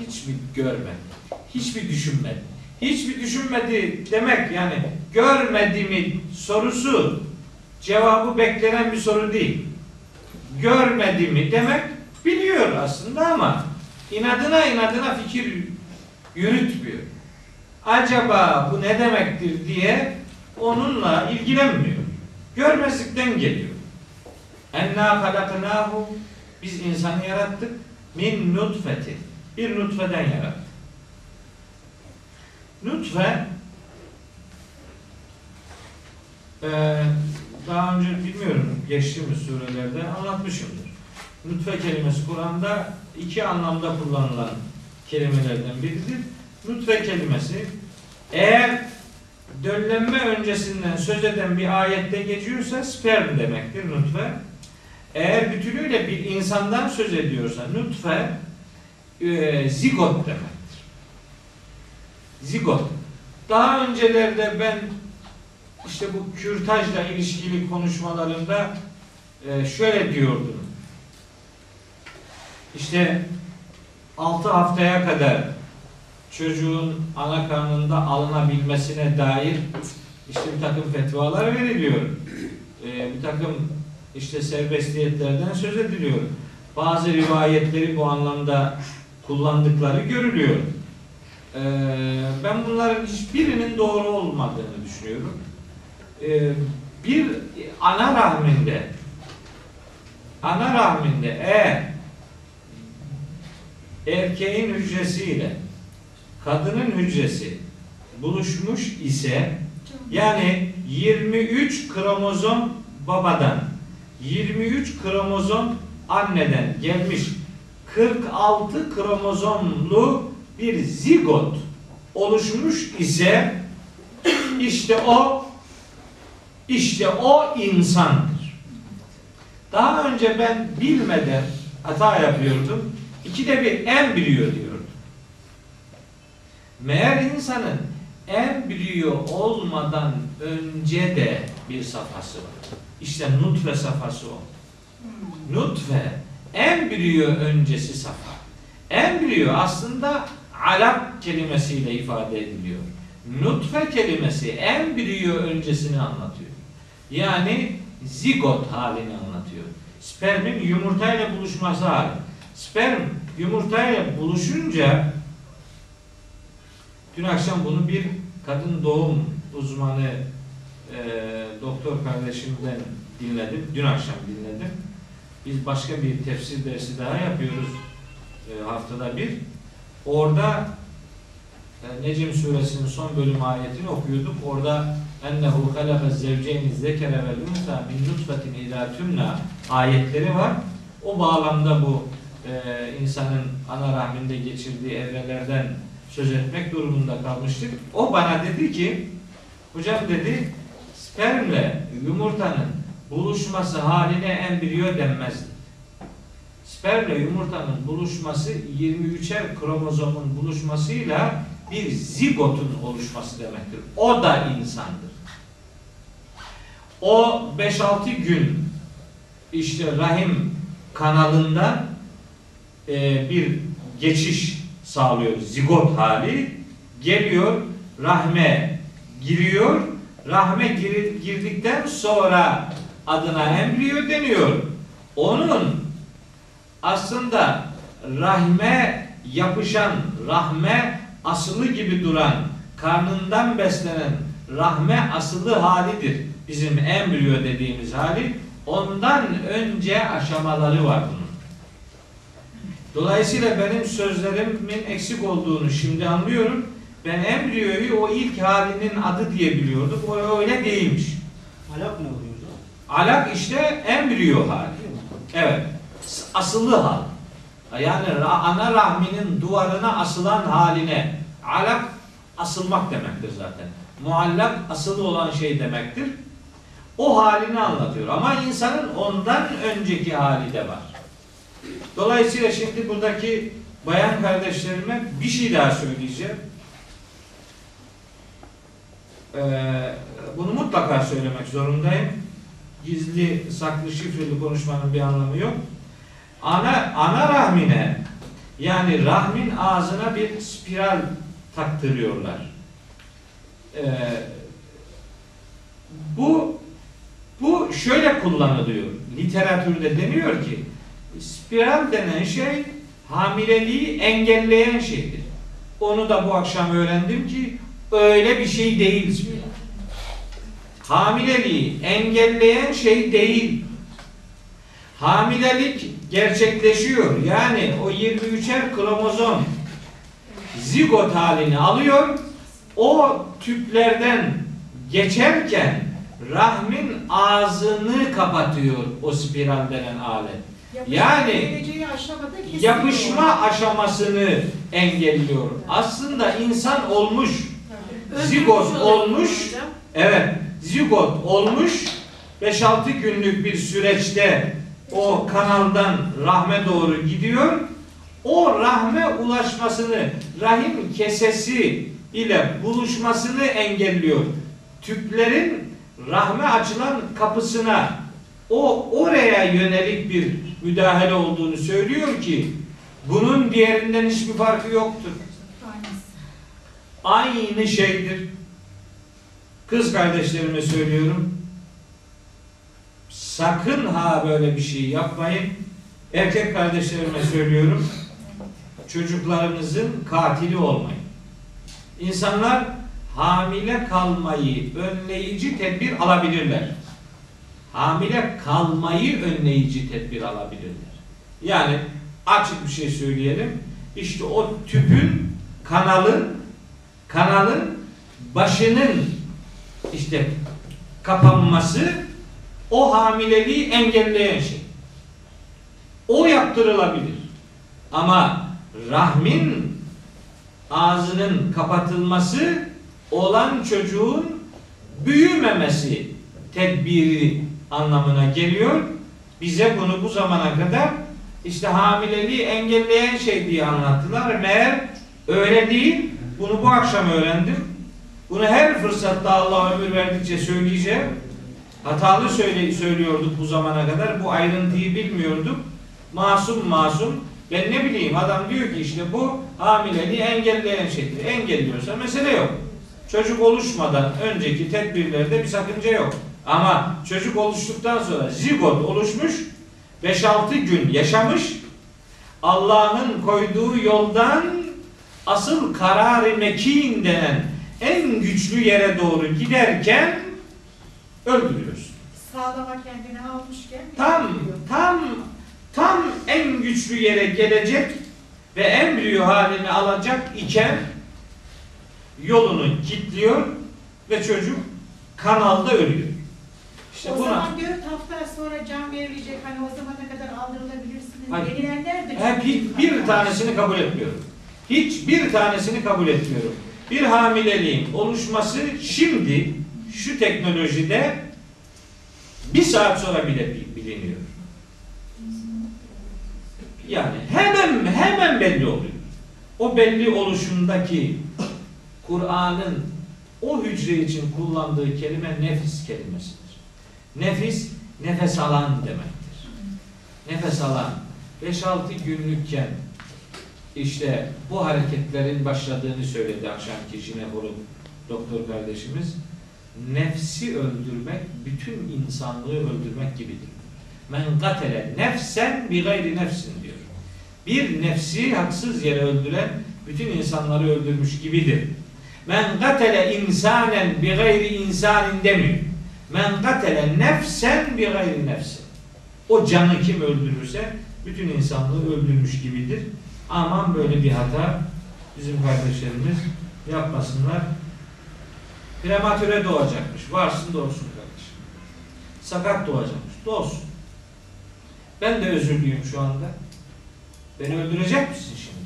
hiç mi görmedi? Hiç mi düşünmedi? Hiç mi düşünmedi demek yani görmedi mi sorusu cevabı beklenen bir soru değil. Görmedi mi demek biliyor aslında ama inadına inadına fikir yürütmüyor. Acaba bu ne demektir diye onunla ilgilenmiyor. Görmezlikten geliyor. Enna halaknahu biz insanı yarattık min nutfeti. Bir nutfeden yarattık. Nutfe eee, daha önce bilmiyorum geçtiğimiz surelerde anlatmışımdır. Nutfe kelimesi Kur'an'da iki anlamda kullanılan kelimelerden biridir. Nutfe kelimesi eğer döllenme öncesinden söz eden bir ayette geçiyorsa sperm demektir nutfe. Eğer bütünüyle bir insandan söz ediyorsa nutfe e, zigot demektir. Zigot. Daha öncelerde ben işte bu kürtajla ilişkili konuşmalarında e, şöyle diyordum. İşte 6 haftaya kadar çocuğun ana karnında alınabilmesine dair işte bir takım fetvalar veriliyor. E, bir takım işte serbestiyetlerden söz ediliyor. Bazı rivayetleri bu anlamda kullandıkları görülüyor. E, ben bunların hiçbirinin doğru olmadığını düşünüyorum. E, bir ana rahminde ana rahminde eğer erkeğin hücresiyle kadının hücresi buluşmuş ise yani 23 kromozom babadan 23 kromozom anneden gelmiş 46 kromozomlu bir zigot oluşmuş ise işte o işte o insandır. Daha önce ben bilmeden hata yapıyordum. İkide bir embriyo diyordum. Meğer insanın embriyo olmadan önce de bir safhası var. İşte nutfe safhası o. Nutfe embriyo öncesi safha. Embriyo aslında alak kelimesiyle ifade ediliyor. Nutfe kelimesi embriyo öncesini anlatıyor. Yani zigot halini anlatıyor. Spermin yumurtayla buluşması hali. Sperm yumurtayla buluşunca dün akşam bunu bir kadın doğum uzmanı e, doktor kardeşimden dinledim. Dün akşam dinledim. Biz başka bir tefsir dersi daha yapıyoruz e, haftada bir. Orada e, Necim suresinin son bölüm ayetini okuyorduk. Orada ennehu halaka zevceyni zekere vel unsa min nutfetin ila tümna ayetleri var. O bağlamda bu e, insanın ana rahminde geçirdiği evrelerden söz etmek durumunda kalmıştık. O bana dedi ki hocam dedi spermle yumurtanın buluşması haline embriyo denmez. Spermle yumurtanın buluşması 23'er kromozomun buluşmasıyla bir zigotun oluşması demektir. O da insandır. O 5-6 gün işte rahim kanalından e, bir geçiş sağlıyor. Zigot hali geliyor, rahme giriyor. Rahme gir- girdikten sonra adına embriyo deniyor. Onun aslında rahme yapışan, rahme asılı gibi duran, karnından beslenen rahme asılı halidir. Bizim embriyo dediğimiz hali. Ondan önce aşamaları var bunun. Dolayısıyla benim sözlerimin eksik olduğunu şimdi anlıyorum. Ben embriyoyu o ilk halinin adı diye biliyordum. O öyle değilmiş. Alak ne oluyor? Alak işte embriyo hali. Evet. Asılı hal. Yani ana rahminin duvarına asılan haline. Alak asılmak demektir zaten. Muallak asılı olan şey demektir. O halini anlatıyor. Ama insanın ondan önceki hali de var. Dolayısıyla şimdi buradaki bayan kardeşlerime bir şey daha söyleyeceğim. Ee, bunu mutlaka söylemek zorundayım. Gizli, saklı, şifreli konuşmanın bir anlamı yok. Ana, ana rahmine yani rahmin ağzına bir spiral taktırıyorlar. Ee, bu bu şöyle kullanılıyor. Literatürde deniyor ki spiral denen şey hamileliği engelleyen şeydir. Onu da bu akşam öğrendim ki öyle bir şey değil spiral. Hamileliği engelleyen şey değil. Hamilelik gerçekleşiyor. Yani o 23'er kromozom zigot halini alıyor. O tüplerden geçerken rahmin ağzını kapatıyor o spiral denen alet. Yani. Yapışma aşamasını engelliyor. Aslında insan olmuş, zigot olmuş, hocam. evet zigot olmuş 5-6 günlük bir süreçte o kanaldan rahme doğru gidiyor. O rahme ulaşmasını, rahim kesesi ile buluşmasını engelliyor. Tüplerin rahme açılan kapısına o oraya yönelik bir müdahale olduğunu söylüyor ki bunun diğerinden hiçbir farkı yoktur. Aynı şeydir. Kız kardeşlerime söylüyorum. Sakın ha böyle bir şey yapmayın. Erkek kardeşlerime söylüyorum. Çocuklarınızın katili olmayın. İnsanlar hamile kalmayı önleyici tedbir alabilirler. Hamile kalmayı önleyici tedbir alabilirler. Yani açık bir şey söyleyelim. İşte o tüpün kanalın kanalın başının işte kapanması o hamileliği engelleyen şey. O yaptırılabilir. Ama rahmin ağzının kapatılması olan çocuğun büyümemesi tedbiri anlamına geliyor. Bize bunu bu zamana kadar işte hamileliği engelleyen şey diye anlattılar. Meğer öyle değil. Bunu bu akşam öğrendim. Bunu her fırsatta Allah ömür verdikçe söyleyeceğim. Hatalı söyle, söylüyorduk bu zamana kadar. Bu ayrıntıyı bilmiyorduk. Masum masum. Ben ne bileyim adam diyor ki işte bu hamileliği engelleyen şeydir. Engelliyorsa mesele yok. Çocuk oluşmadan önceki tedbirlerde bir sakınca yok. Ama çocuk oluştuktan sonra zigot oluşmuş 5-6 gün yaşamış Allah'ın koyduğu yoldan asıl karar-ı mekin denen en güçlü yere doğru giderken öldürüyorsun. sağlama kendini almışken tam yapıyor. tam tam en güçlü yere gelecek ve embriyo halini alacak iken yolunu kilitliyor ve çocuk kanalda ölüyor. İşte o buna zaman 4 hafta sonra can verilecek hani o zamana kadar aldırılabilirsiniz Hayır. denilenler de hep hiç bir tanesini kabul etmiyorum. Hiç bir tanesini kabul etmiyorum. Bir hamileliğin oluşması şimdi şu teknolojide bir saat sonra bile bi- biliniyor. Yani hemen hemen belli oluyor. O belli oluşundaki Kur'an'ın o hücre için kullandığı kelime nefis kelimesidir. Nefis nefes alan demektir. Nefes alan 5-6 günlükken işte bu hareketlerin başladığını söyledi akşamki jinekolog doktor kardeşimiz. Nefsi öldürmek bütün insanlığı öldürmek gibidir. Men katele nefsen bi gayri nefsin diyor. Bir nefsi haksız yere öldüren bütün insanları öldürmüş gibidir. Men katele insanen bi gayri insanin demiyor. Men katele nefsen bi gayri nefsin. O canı kim öldürürse bütün insanlığı öldürmüş gibidir. Aman böyle bir hata bizim kardeşlerimiz yapmasınlar. Prematüre doğacakmış. Varsın doğsun kardeşim. Sakat doğacakmış. Doğsun. Ben de özürlüyüm şu anda. Beni öldürecek misin şimdi?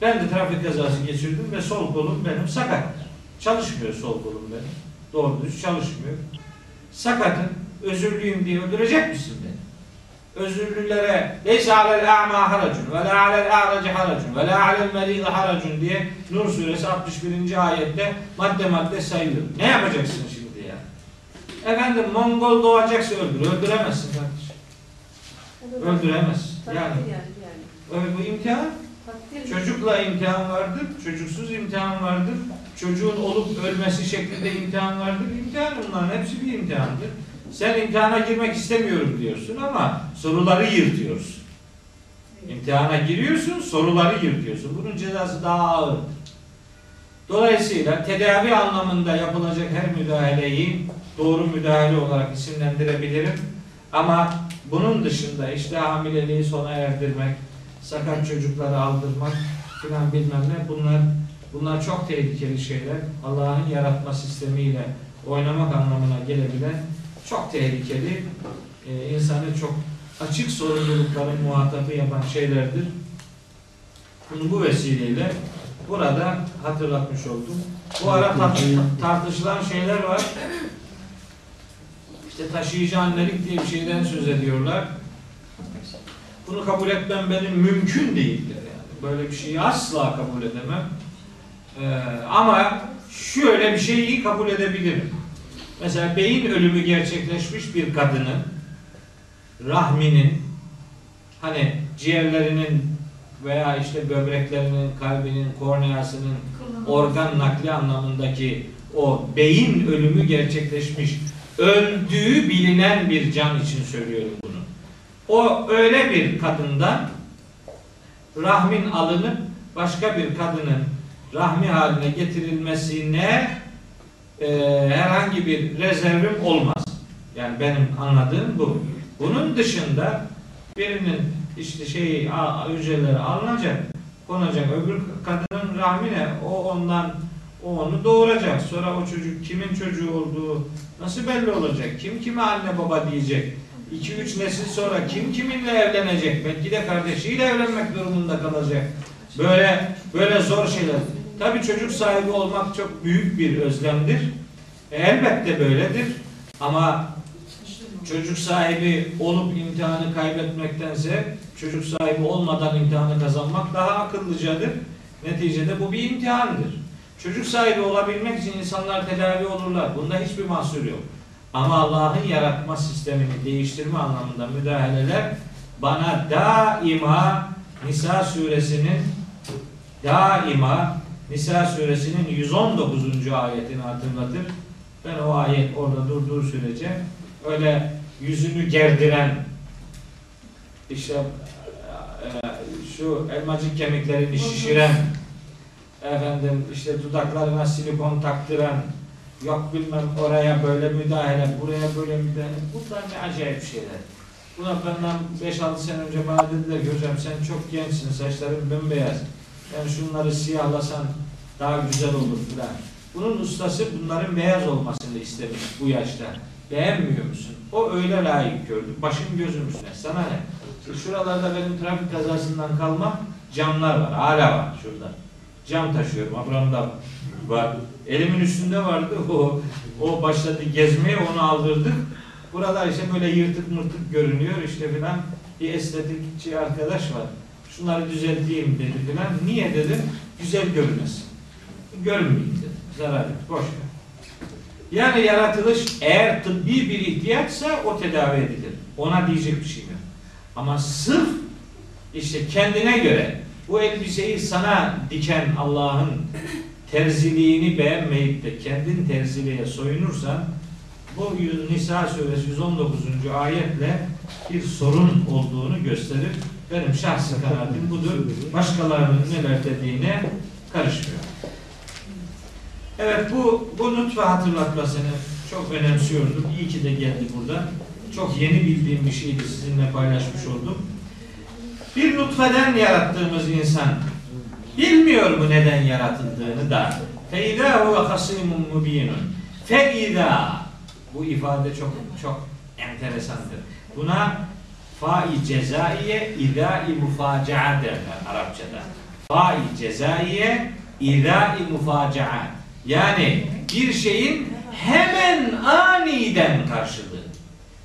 Ben de trafik kazası geçirdim ve sol kolum benim sakattır. Çalışmıyor sol kolum benim. Doğru düz çalışmıyor. Sakatım, özürlüyüm diye öldürecek misin beni? Özürlülere leysa alel a'ma haracun ve la alel a'raci haracun ve la alel meridi haracun diye Nur suresi 61. ayette madde madde sayılır. Ne yapacaksın şimdi ya? Efendim Mongol doğacaksa öldür. Öldüremezsin kardeşim. Öldüremez. Takdir Yani yani. bu imtihan. Çocukla imtihan vardır, çocuksuz imtihan vardır. Çocuğun olup ölmesi şeklinde imtihan vardır. İmtihan bunların hepsi bir imtihandır. Sen imtihana girmek istemiyorum diyorsun ama soruları yırtıyorsun. İmtihana giriyorsun, soruları yırtıyorsun. Bunun cezası daha ağır. Dolayısıyla tedavi anlamında yapılacak her müdahaleyi doğru müdahale olarak isimlendirebilirim. Ama bunun dışında işte hamileliği sona erdirmek, sakat çocukları aldırmak filan bilmem ne bunlar bunlar çok tehlikeli şeyler. Allah'ın yaratma sistemiyle oynamak anlamına gelebilen çok tehlikeli, e, insanı çok açık sorumlulukların muhatabı yapan şeylerdir. Bunu bu vesileyle burada hatırlatmış oldum. Bu ara tar- tartışılan şeyler var. İşte taşıyıcı annelik diye bir şeyden söz ediyorlar. Bunu kabul etmem benim mümkün değildir yani. Böyle bir şeyi asla kabul edemem. Ee, ama şöyle bir şeyi kabul edebilirim. Mesela beyin ölümü gerçekleşmiş bir kadının rahminin hani ciğerlerinin veya işte böbreklerinin, kalbinin, korneasının organ nakli anlamındaki o beyin ölümü gerçekleşmiş, öldüğü bilinen bir can için söylüyorum bunu. O öyle bir kadından rahmin alınıp başka bir kadının rahmi haline getirilmesine e, herhangi bir rezervim olmaz. Yani benim anladığım bu. Bunun dışında birinin işte şeyi hücreleri alınacak, konacak öbür kadının rahmine o ondan o onu doğuracak. Sonra o çocuk kimin çocuğu olduğu nasıl belli olacak? Kim kime anne baba diyecek? 2-3 nesil sonra kim kiminle evlenecek? Belki de kardeşiyle evlenmek durumunda kalacak. Böyle böyle zor şeyler. Tabii çocuk sahibi olmak çok büyük bir özlemdir. E, elbette böyledir. Ama çocuk sahibi olup imtihanı kaybetmektense çocuk sahibi olmadan imtihanı kazanmak daha akıllıcadır. Neticede bu bir imtihandır. Çocuk sahibi olabilmek için insanlar tedavi olurlar. Bunda hiçbir mahsur yok. Ama Allah'ın yaratma sistemini değiştirme anlamında müdahaleler bana daima Nisa suresinin daima Nisa suresinin 119. ayetini hatırlatır. Ben o ayet orada durduğu sürece öyle yüzünü gerdiren işte e, şu elmacık kemiklerini şişiren efendim işte dudaklarına silikon taktıran yok bilmem oraya böyle müdahale, buraya böyle müdahale. Bunlar ne acayip şeyler. Buna benden 5-6 sene önce bana dediler hocam sen çok gençsin, saçların bembeyaz. Yani şunları siyahlasan daha güzel olur filan. Bunun ustası bunların beyaz olmasını istemiş bu yaşta. Beğenmiyor musun? O öyle layık gördü. Başım gözüm üstüne. Sana ne? İşte Şuralarda benim trafik kazasından kalma camlar var. Hala var şurada. Cam taşıyorum. Abramda var. Elimin üstünde vardı. (laughs) O, o başladı gezmeye onu aldırdık. Buralar işte böyle yırtık mırtık görünüyor işte filan. Bir estetikçi arkadaş var. Şunları düzelteyim dedi filan. Niye dedim? Güzel görünesin. Görmeyeyim dedi. Zarar yok. Boş ver. Yani yaratılış eğer tıbbi bir ihtiyaçsa o tedavi edilir. Ona diyecek bir şey yok. Ama sırf işte kendine göre bu elbiseyi sana diken Allah'ın terziliğini beğenmeyip de kendin terziliğe soyunursan bu Nisa suresi 119. ayetle bir sorun olduğunu gösterir. Benim şahsi kanaatim budur. Başkalarının neler dediğine karışmıyor. Evet bu, bu nutfa hatırlatmasını çok önemsiyordum. İyi ki de geldi burada. Çok yeni bildiğim bir şeydi sizinle paylaşmış oldum. Bir nutfeden yarattığımız insan bilmiyor mu neden yaratıldığını da. Feyda huve hasimun mubinun. Feyda bu ifade çok çok enteresandır. Buna fa-i cezaiye idâ-i mufacaa derler Arapçada. Fa-i cezaiye idâ-i mufacaa. Yani bir şeyin hemen aniden karşılığı.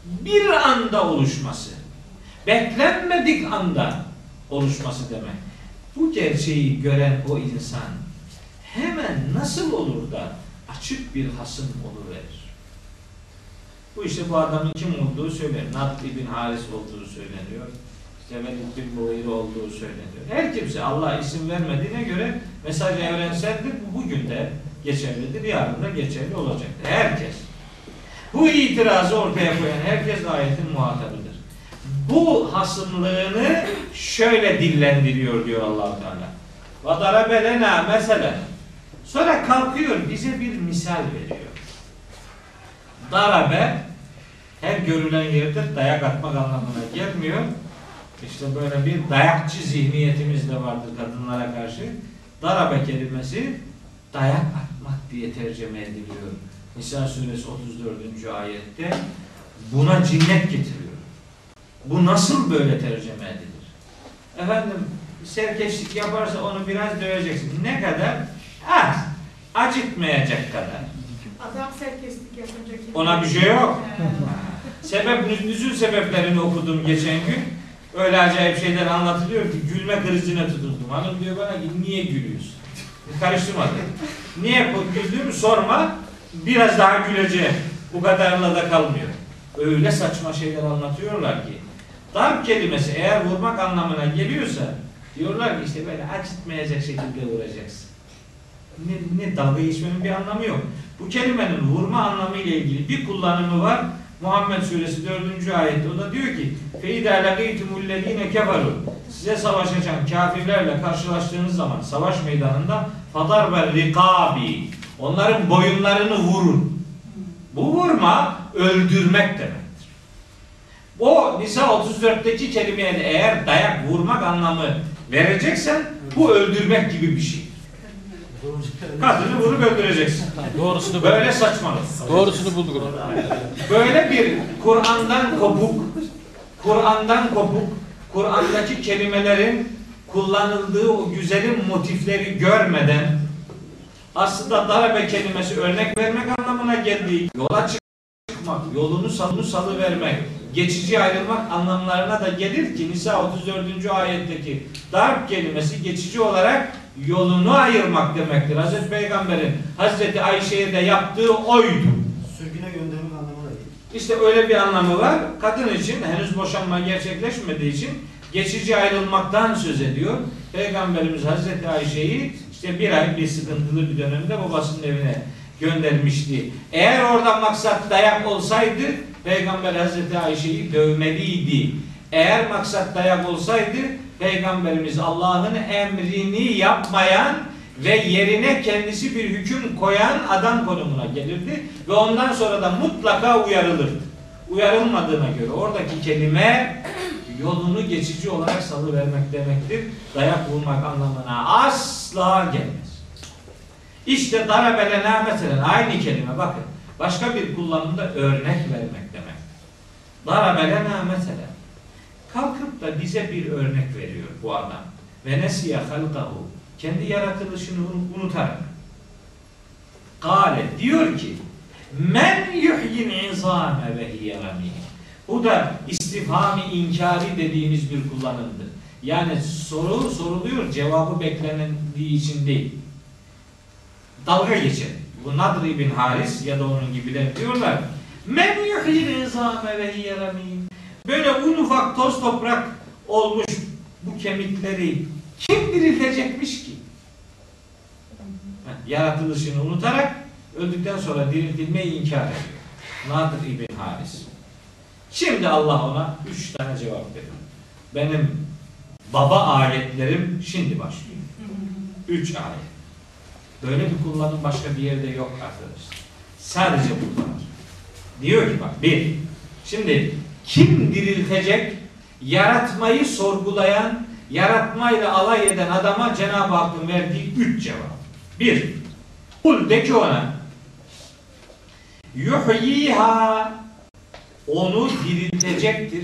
Bir anda oluşması. Beklenmedik anda oluşması demek. Bu gerçeği gören o insan hemen nasıl olur da açık bir hasım oluverir. Bu işte bu adamın kim olduğu söyleniyor. Nat bin Haris olduğu söyleniyor. İşte Velid bin olduğu söyleniyor. Her kimse Allah isim vermediğine göre mesaj evrenseldir. Bu bugün de geçerlidir. Yarın da geçerli olacaktır. Herkes. Bu itirazı ortaya koyan herkes ayetin muhatabıdır. Bu hasımlığını şöyle dillendiriyor diyor allah Teala. Vadara belena mesele. Sonra kalkıyor bize bir misal veriyor. Darabe her görülen yerde dayak atmak anlamına gelmiyor. İşte böyle bir dayakçı zihniyetimiz de vardır kadınlara karşı. Darabe kelimesi dayak atmak diye tercüme ediliyor. Nisa suresi 34. ayette buna cinnet getiriyor. Bu nasıl böyle tercüme edilir? Efendim serkeşlik yaparsa onu biraz döveceksin. Ne kadar? Az. Acıtmayacak kadar. Adam serkeslik yapınca? Ona bir şey yok. Sebep, nüzül sebeplerini okudum geçen gün. Öyle acayip şeyler anlatılıyor ki gülme krizine tutuldum. Hanım diyor bana ki niye gülüyorsun? (laughs) Karıştırmadı. Niye güldüğümü sorma. Biraz daha güleceğim. Bu kadarla da kalmıyor. Öyle saçma şeyler anlatıyorlar ki. Darp kelimesi eğer vurmak anlamına geliyorsa diyorlar ki işte böyle acıtmayacak şekilde vuracaksın Ne, ne dalga geçmenin bir anlamı yok. Bu kelimenin vurma anlamı ile ilgili bir kullanımı var. Muhammed suresi 4. ayette o da diyor ki فَاِذَا لَقِيْتُمُ الَّذ۪ينَ كَفَرُوا Size savaşacak kafirlerle karşılaştığınız zaman savaş meydanında fadar ve rikabi onların boyunlarını vurun. Bu vurma öldürmek demektir. O Nisa 34'teki kelimeye de eğer dayak vurmak anlamı vereceksen bu öldürmek gibi bir şey. Kadını vurup öldüreceksin. Doğrusunu Böyle saçmalık. Doğrusunu bulduk. Böyle bir Kur'an'dan kopuk, Kur'an'dan kopuk, Kur'an'daki kelimelerin kullanıldığı o güzelim motifleri görmeden aslında darabe kelimesi örnek vermek anlamına geldiği yola çıkmak, yolunu salını salıvermek, geçici ayrılmak anlamlarına da gelir ki Nisa 34. ayetteki darp kelimesi geçici olarak yolunu ayırmak demektir. Hazreti Peygamber'in Hazreti Ayşe'ye de yaptığı oydu. Sürgüne göndermek anlamına değil. İşte öyle bir anlamı var. Kadın için henüz boşanma gerçekleşmediği için geçici ayrılmaktan söz ediyor. Peygamberimiz Hazreti Ayşe'yi işte bir ay bir sıkıntılı bir dönemde babasının evine göndermişti. Eğer orada maksat dayak olsaydı Peygamber Hazreti Ayşe'yi dövmeliydi. Eğer maksat dayak olsaydı Peygamberimiz Allah'ın emrini yapmayan ve yerine kendisi bir hüküm koyan adam konumuna gelirdi ve ondan sonra da mutlaka uyarılırdı. Uyarılmadığına göre oradaki kelime yolunu geçici olarak salıvermek demektir. Dayak vurmak anlamına asla gelmez. İşte darabelena mesela aynı kelime bakın. Başka bir kullanımda örnek vermek demek. Darabelena mesela. Kalkıp da bize bir örnek veriyor bu adam. Ve nesiye halkahu. Kendi yaratılışını unu- unutarak. Kale diyor ki Men yuhyin izame ve hiye. Bu da istifhami inkari dediğimiz bir kullanımdır. Yani soru soruluyor, cevabı beklendiği için değil. Dalga geçen. Bu Nadri bin Haris ya da onun gibiler diyorlar. Men yuhyin izame ve hiye ramim. Böyle un ufak toz toprak olmuş bu kemikleri kim diriltecekmiş ki? Yaratılışını unutarak öldükten sonra diriltilmeyi inkar ediyor. Nadir İbn Haris. Şimdi Allah ona üç tane cevap veriyor. Benim baba ayetlerim şimdi başlıyor. Üç ayet. Böyle bir kullanım başka bir yerde yok arkadaşlar. Sadece bu var. Diyor ki bak bir. Şimdi kim diriltecek? Yaratmayı sorgulayan, yaratmayla alay eden adama Cenab-ı Hakk'ın verdiği üç cevap. Bir. Kul de ki ona yuhyiha onu diriltecektir.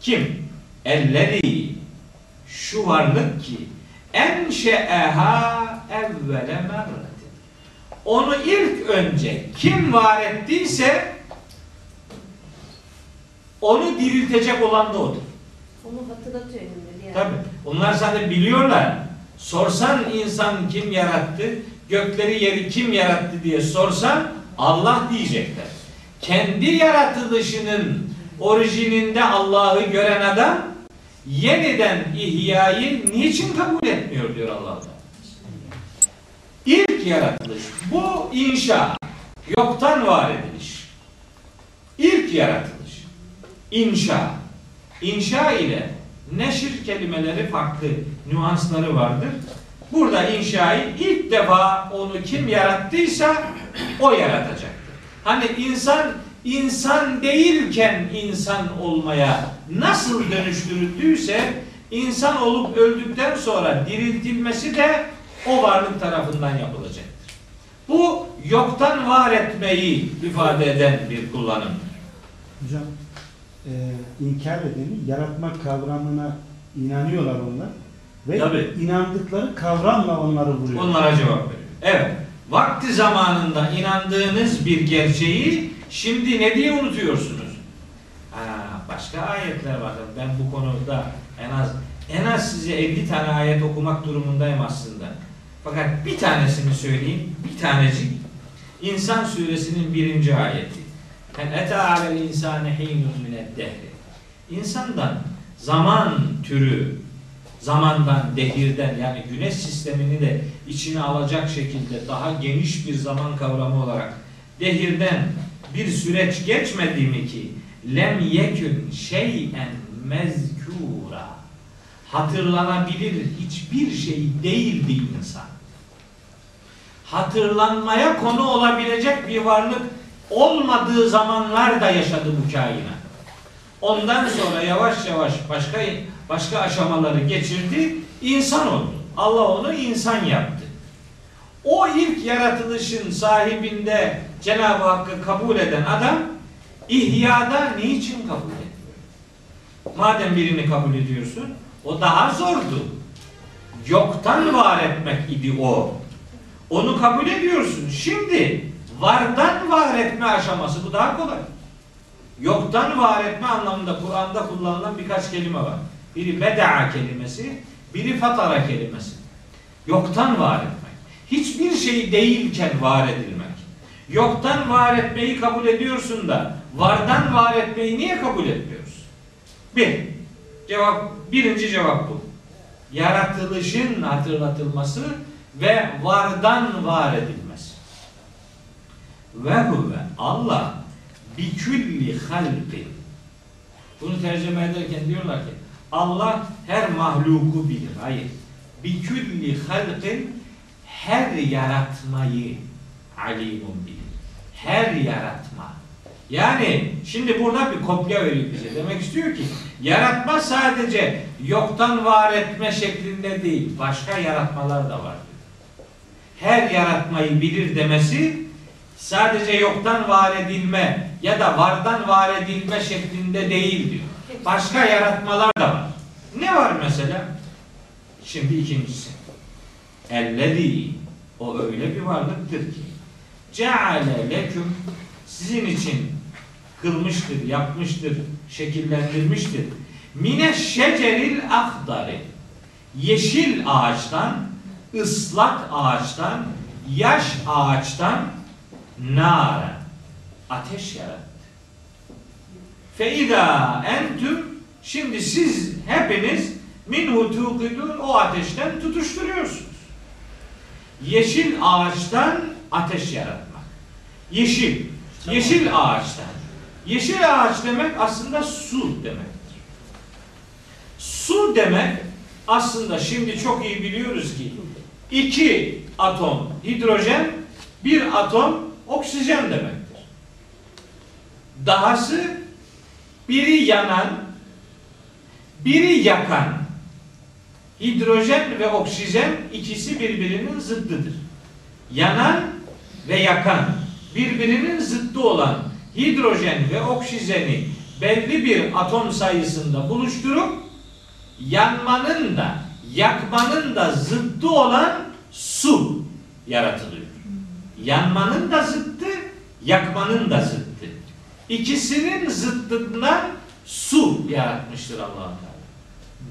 Kim? Ellezî şu varlık ki enşe'eha evvele merratin. Onu ilk önce kim var ettiyse onu diriltecek olan da odur. Onu hatırlatıyor önümde diğer. Tabi. Onlar zaten biliyorlar. Sorsan insan kim yarattı, gökleri yeri kim yarattı diye sorsan Allah diyecekler. Kendi yaratılışının orijininde Allah'ı gören adam yeniden ihyayı niçin kabul etmiyor diyor Allah Teala. İlk yaratılış. Bu inşa. Yoktan var ediliş. İlk yaratılış. İnşa. İnşa ile neşir kelimeleri farklı nüansları vardır. Burada inşayı ilk defa onu kim yarattıysa o yaratacaktır. Hani insan insan değilken insan olmaya nasıl dönüştürüldüyse insan olup öldükten sonra diriltilmesi de o varlık tarafından yapılacaktır. Bu yoktan var etmeyi ifade eden bir kullanım. Hocam e, inkar edeni yaratma kavramına inanıyorlar onlar. Ve Tabii. inandıkları kavramla onları vuruyor. Onlara cevap veriyor. Evet. Vakti zamanında inandığınız bir gerçeği şimdi ne diye unutuyorsunuz? Ha, başka ayetler var. Ben bu konuda en az en az size 50 tane ayet okumak durumundayım aslında. Fakat bir tanesini söyleyeyim. Bir tanecik. İnsan suresinin birinci ayeti. En ete alel insane hinun dehri. İnsandan zaman türü, zamandan, dehirden yani güneş sistemini de içine alacak şekilde daha geniş bir zaman kavramı olarak dehirden bir süreç geçmedi mi ki lem yekün şeyen mezkura hatırlanabilir hiçbir şey değildi insan. Hatırlanmaya konu olabilecek bir varlık olmadığı zamanlar da yaşadı bu kainat. Ondan sonra yavaş yavaş başka başka aşamaları geçirdi, insan oldu. Allah onu insan yaptı. O ilk yaratılışın sahibinde Cenab-ı Hakk'ı kabul eden adam ihyada niçin kabul etmiyor? Madem birini kabul ediyorsun, o daha zordu. Yoktan var etmek idi o. Onu kabul ediyorsun. Şimdi vardan var etme aşaması bu daha kolay. Yoktan var etme anlamında Kur'an'da kullanılan birkaç kelime var. Biri beda'a kelimesi, biri fatara kelimesi. Yoktan var etmek. Hiçbir şey değilken var edilmek. Yoktan var etmeyi kabul ediyorsun da vardan var etmeyi niye kabul etmiyoruz? Bir, cevap, birinci cevap bu. Yaratılışın hatırlatılması ve vardan var edilmesi. Ve huve Allah bi külli halqin. Bunu tercüme ederken diyorlar ki Allah her mahluku bilir. Hayır. Bi külli halqin her yaratmayı alimun bilir. Her yaratma. Yani şimdi burada bir kopya veriyor bize. Demek istiyor ki yaratma sadece yoktan var etme şeklinde değil. Başka yaratmalar da var. Her yaratmayı bilir demesi sadece yoktan var edilme ya da vardan var edilme şeklinde değil diyor. Başka yaratmalar da var. Ne var mesela? Şimdi ikincisi. Ellezî o öyle bir varlıktır ki ceale leküm sizin için kılmıştır, yapmıştır, şekillendirmiştir. Mine şeceril ahdari yeşil ağaçtan, ıslak ağaçtan, yaş ağaçtan nara ateş yarattı. Feiza entüm şimdi siz hepiniz minhu tuqidun o ateşten tutuşturuyorsunuz. Yeşil ağaçtan ateş yaratmak. Yeşil. Yeşil ağaçtan. Yeşil ağaç demek aslında su demektir. Su demek aslında şimdi çok iyi biliyoruz ki iki atom hidrojen, bir atom oksijen demektir. Dahası biri yanan, biri yakan. Hidrojen ve oksijen ikisi birbirinin zıddıdır. Yanan ve yakan birbirinin zıddı olan hidrojen ve oksijeni belli bir atom sayısında buluşturup yanmanın da yakmanın da zıddı olan su yaratılıyor. Yanmanın da zıttı, yakmanın da zıttı. İkisinin zıttından su yaratmıştır allah Teala.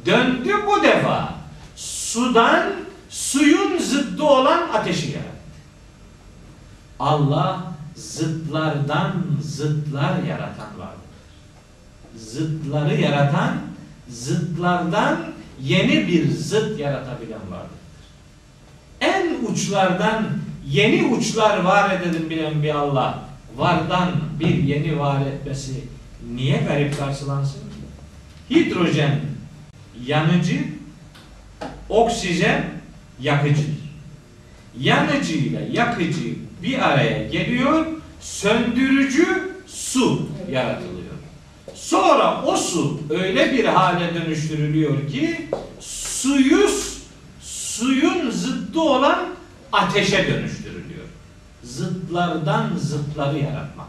Döndü bu defa sudan suyun zıddı olan ateşi yarattı. Allah zıtlardan zıtlar yaratan vardır. Zıtları yaratan, zıtlardan yeni bir zıt yaratabilen vardır. En uçlardan yeni uçlar var edelim bilen bir Allah, vardan bir yeni var etmesi niye garip karşılansın? Hidrojen yanıcı, oksijen yakıcıdır. Yanıcı ile yakıcı bir araya geliyor, söndürücü su yaratılıyor. Sonra o su öyle bir hale dönüştürülüyor ki suyu suyun zıttı olan ateşe dönüştürülüyor. Zıtlardan zıtları yaratmak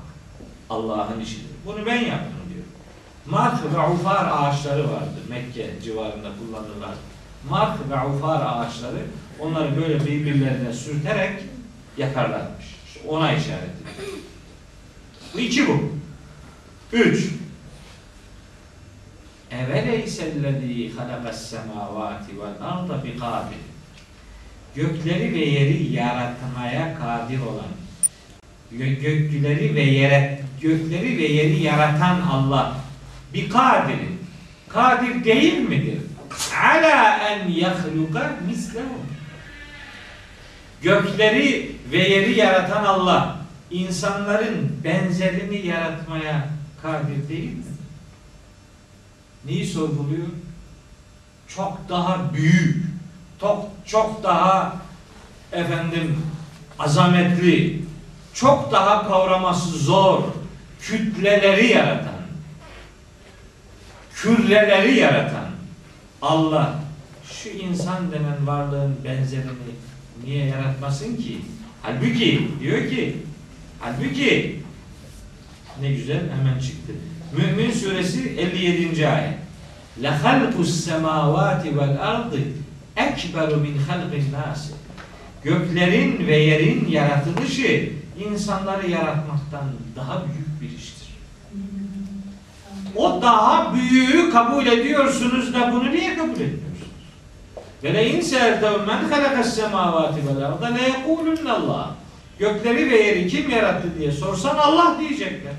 Allah'ın işidir. Bunu ben yaptım diyor. Mark ve ufar ağaçları vardı. Mekke civarında kullanırlar. Mark ve ufar ağaçları onları böyle birbirlerine sürterek yakarlarmış. İşte ona işaret ediyor. Bu iki bu. Üç. Eveleyse'llezî halakas semâvâti vel arda biqâdir. Gökleri ve yeri yaratmaya kadir olan, gö- gökleri ve yere, gökleri ve yeri yaratan Allah bir kadir. Kadir değil midir? Ala en yahluka mislehum. Gökleri ve yeri yaratan Allah insanların benzerini yaratmaya kadir değil mi? Neyi sorguluyor? Çok daha büyük, çok çok daha efendim azametli, çok daha kavraması zor kütleleri yaratan, kürreleri yaratan Allah şu insan denen varlığın benzerini niye yaratmasın ki? Halbuki diyor ki halbuki ne güzel hemen çıktı. Mümin suresi 57. ayet. La halqus semavati vel ardı ekberu min halqin nas. Göklerin ve yerin yaratılışı insanları yaratmaktan daha büyük bir iştir. O daha büyüğü kabul ediyorsunuz da bunu niye kabul etmiyorsunuz? Ve le in se'eltehum men halakas semavati vel arda le yekulunne Allah. Gökleri ve yeri kim yarattı diye sorsan Allah diyecekler.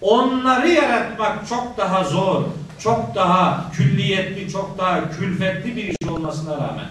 Onları yaratmak çok daha zor, çok daha külliyetli, çok daha külfetli bir iş olmasına rağmen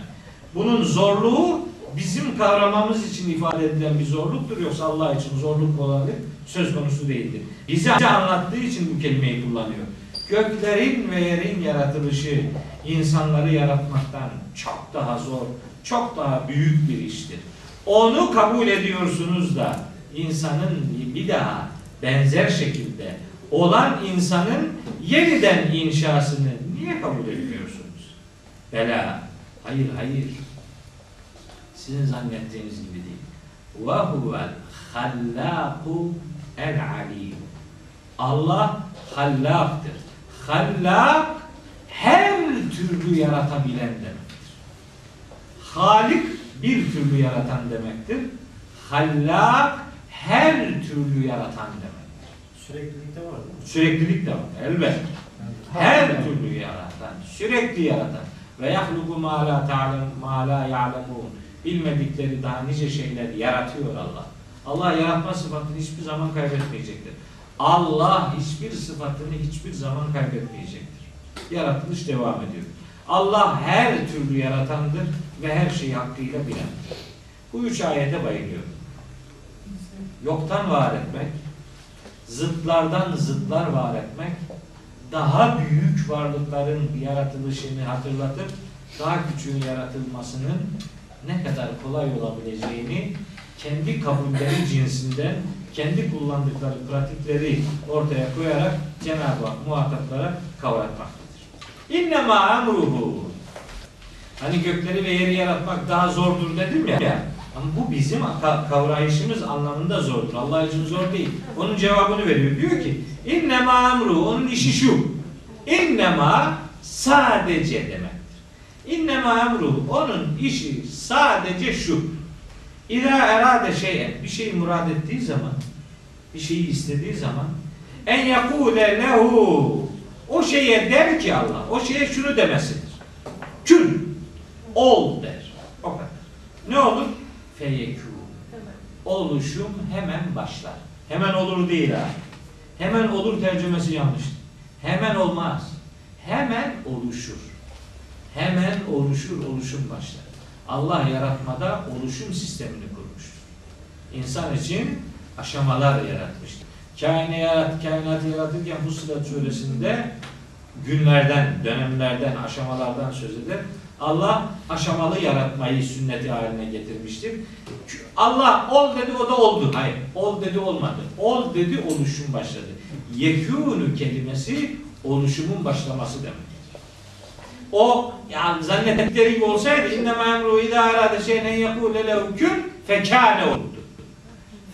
bunun zorluğu bizim kavramamız için ifade edilen bir zorluktur yoksa Allah için zorluk olan söz konusu değildir. Bize anlattığı için bu kelimeyi kullanıyor. Göklerin ve yerin yaratılışı insanları yaratmaktan çok daha zor, çok daha büyük bir iştir. Onu kabul ediyorsunuz da insanın bir daha benzer şekilde olan insanın yeniden inşasını niye kabul etmiyorsunuz? Bela. Hayır hayır. Sizin zannettiğiniz gibi değil. Ve huvel hallâku el alim. Allah hallaktır. Hallak her türlü yaratabilen demektir. Halik bir türlü yaratan demektir. Hallak her türlü yaratan demektir. Süreklilikte var değil mi? Süreklilik de var elbette. Her türlü yaratan, sürekli yaratan ve yahluku ma la ta'lem ma la ya'lemun. Bilmedikleri daha nice şeyler yaratıyor Allah. Allah yaratma sıfatını hiçbir zaman kaybetmeyecektir. Allah hiçbir sıfatını hiçbir zaman kaybetmeyecektir. Yaratılış devam ediyor. Allah her türlü yaratandır ve her şeyi hakkıyla bilendir. Bu üç ayete bayılıyorum. Yoktan var etmek, zıtlardan zıtlar var etmek, daha büyük varlıkların yaratılışını hatırlatıp daha küçüğün yaratılmasının ne kadar kolay olabileceğini kendi kabulleri cinsinden kendi kullandıkları pratikleri ortaya koyarak Cenab-ı Hak muhataplara kavratmaktadır. İnnemâ emruhu Hani gökleri ve yeri yaratmak daha zordur dedim ya. Ama bu bizim ka- kavrayışımız anlamında zordur. Allah için zor değil. Onun cevabını veriyor. Diyor ki innema emru onun işi şu. İnnema sadece demektir. İnnema emru onun işi sadece şu. İza erade şeyen bir şeyi murad ettiği zaman bir şeyi istediği zaman en yakule lehu o şeye der ki Allah o şeye şunu demesidir. Kün ol der. O kadar. Ne olur? Feyekû. Oluşum hemen başlar. Hemen olur değil ha. Hemen olur tercümesi yanlış. Hemen olmaz. Hemen oluşur. Hemen oluşur, oluşum başlar. Allah yaratmada oluşum sistemini kurmuştur. İnsan için aşamalar yaratmıştır. Kainatı, yarat, kainatı yaratırken Fussilet suresinde günlerden, dönemlerden, aşamalardan söz eder. Allah aşamalı yaratmayı sünneti haline getirmiştir. Allah ol dedi o da oldu. Hayır. Ol dedi olmadı. Ol dedi oluşum başladı. Yekûnü kelimesi oluşumun başlaması demektir. O yani zannettikleri gibi olsaydı innemâ emru idâ arâde şeynen yekûle lehu kün fekâne oldu.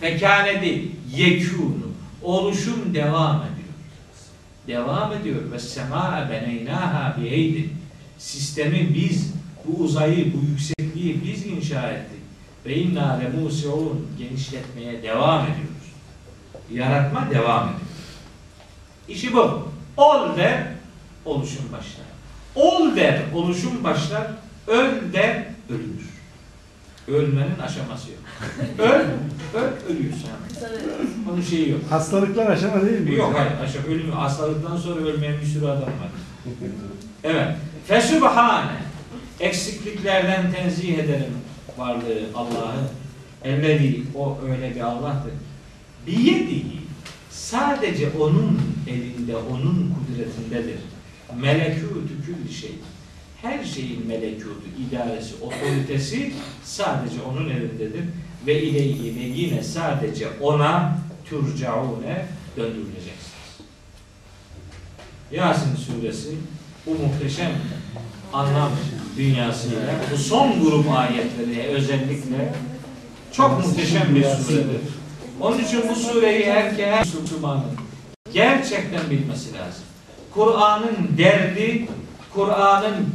Fekâne değil. Yekûnü. Oluşum devam ediyor. Devam ediyor. Ve semâe beneynâhâ biyeydin. Sistemi biz, bu uzayı, bu yüksekliği biz inşa ettik. Ve inna lemuseun genişletmeye devam ediyoruz. Yaratma devam ediyor. İşi bu. Ol der, oluşum başlar. Ol der, oluşum başlar. Öl der, ölür. Ölmenin aşaması yok. (laughs) öl, öl, ölüyorsun Onun şeyi yok. Hastalıklar aşama değil mi? Yok hayır, aşağı ölüm, hastalıktan sonra ölmeyen bir sürü adam var. (laughs) Evet. Fesübhane. Eksikliklerden tenzih ederim varlığı Allah'ı. Ellezi o öyle bir Allah'tır. Biyedihi sadece onun elinde, onun kudretindedir. Melekûtü külli şey. Her şeyin melekutu, idaresi, otoritesi sadece onun elindedir. Ve ileyhi ve yine sadece ona turcaune döndürüleceksiniz. Yasin suresi bu muhteşem anlam dünyasıyla bu son grup ayetleri özellikle çok muhteşem bir suredir. Onun için bu sureyi herkes Müslümanın gerçekten bilmesi lazım. Kur'an'ın derdi, Kur'an'ın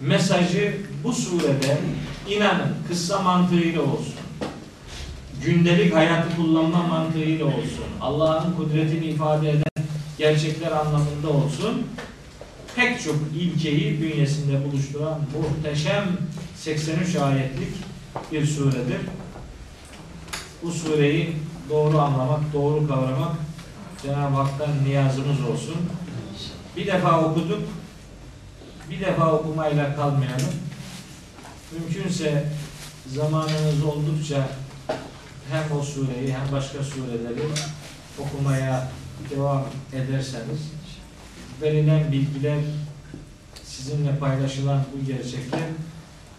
mesajı bu surede inanın kıssa mantığıyla olsun. Gündelik hayatı kullanma mantığıyla olsun. Allah'ın kudretini ifade eden gerçekler anlamında olsun. Pek çok ilkeyi bünyesinde buluşturan muhteşem 83 ayetlik bir suredir. Bu sureyi doğru anlamak, doğru kavramak Cenab-ı Hak'tan niyazımız olsun. Bir defa okuduk, bir defa okumayla kalmayalım. Mümkünse zamanınız oldukça hem o sureyi hem başka sureleri okumaya devam ederseniz verilen bilgiler sizinle paylaşılan bu gerçekler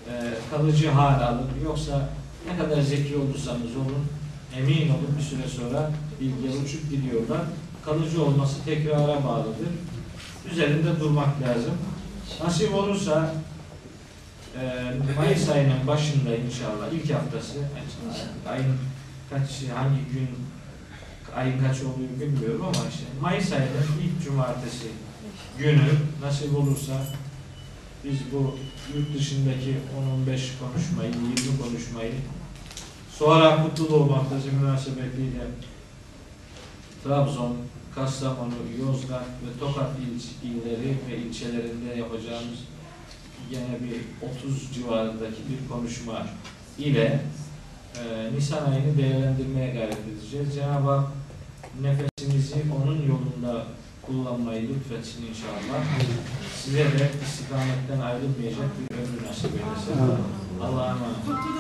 e, kalıcı hal alır. Yoksa Ne kadar zeki olursanız olun, emin olun bir süre sonra bilgiler uçup gidiyorlar. Kalıcı olması tekrara bağlıdır. Üzerinde durmak lazım. Nasip olursa e, Mayıs ayının başında inşallah ilk haftası ayın kaç hangi gün ayın kaç olduğunu bilmiyorum ama işte Mayıs ayının ilk cumartesi günü nasip olursa biz bu yurt dışındaki 10-15 konuşmayı, 20 konuşmayı sonra Kutlu Bankası münasebetiyle Trabzon, Kastamonu, Yozgat ve Tokat il, illeri ve ilçelerinde yapacağımız yine bir 30 civarındaki bir konuşma ile e, Nisan ayını değerlendirmeye gayret edeceğiz. Cenab-ı Hak nefesimizi onun yolunda kullanmayı lütfetsin inşallah. Size de istikametten ayrılmayacak bir ömür nasip eylesin. Allah'a emanet.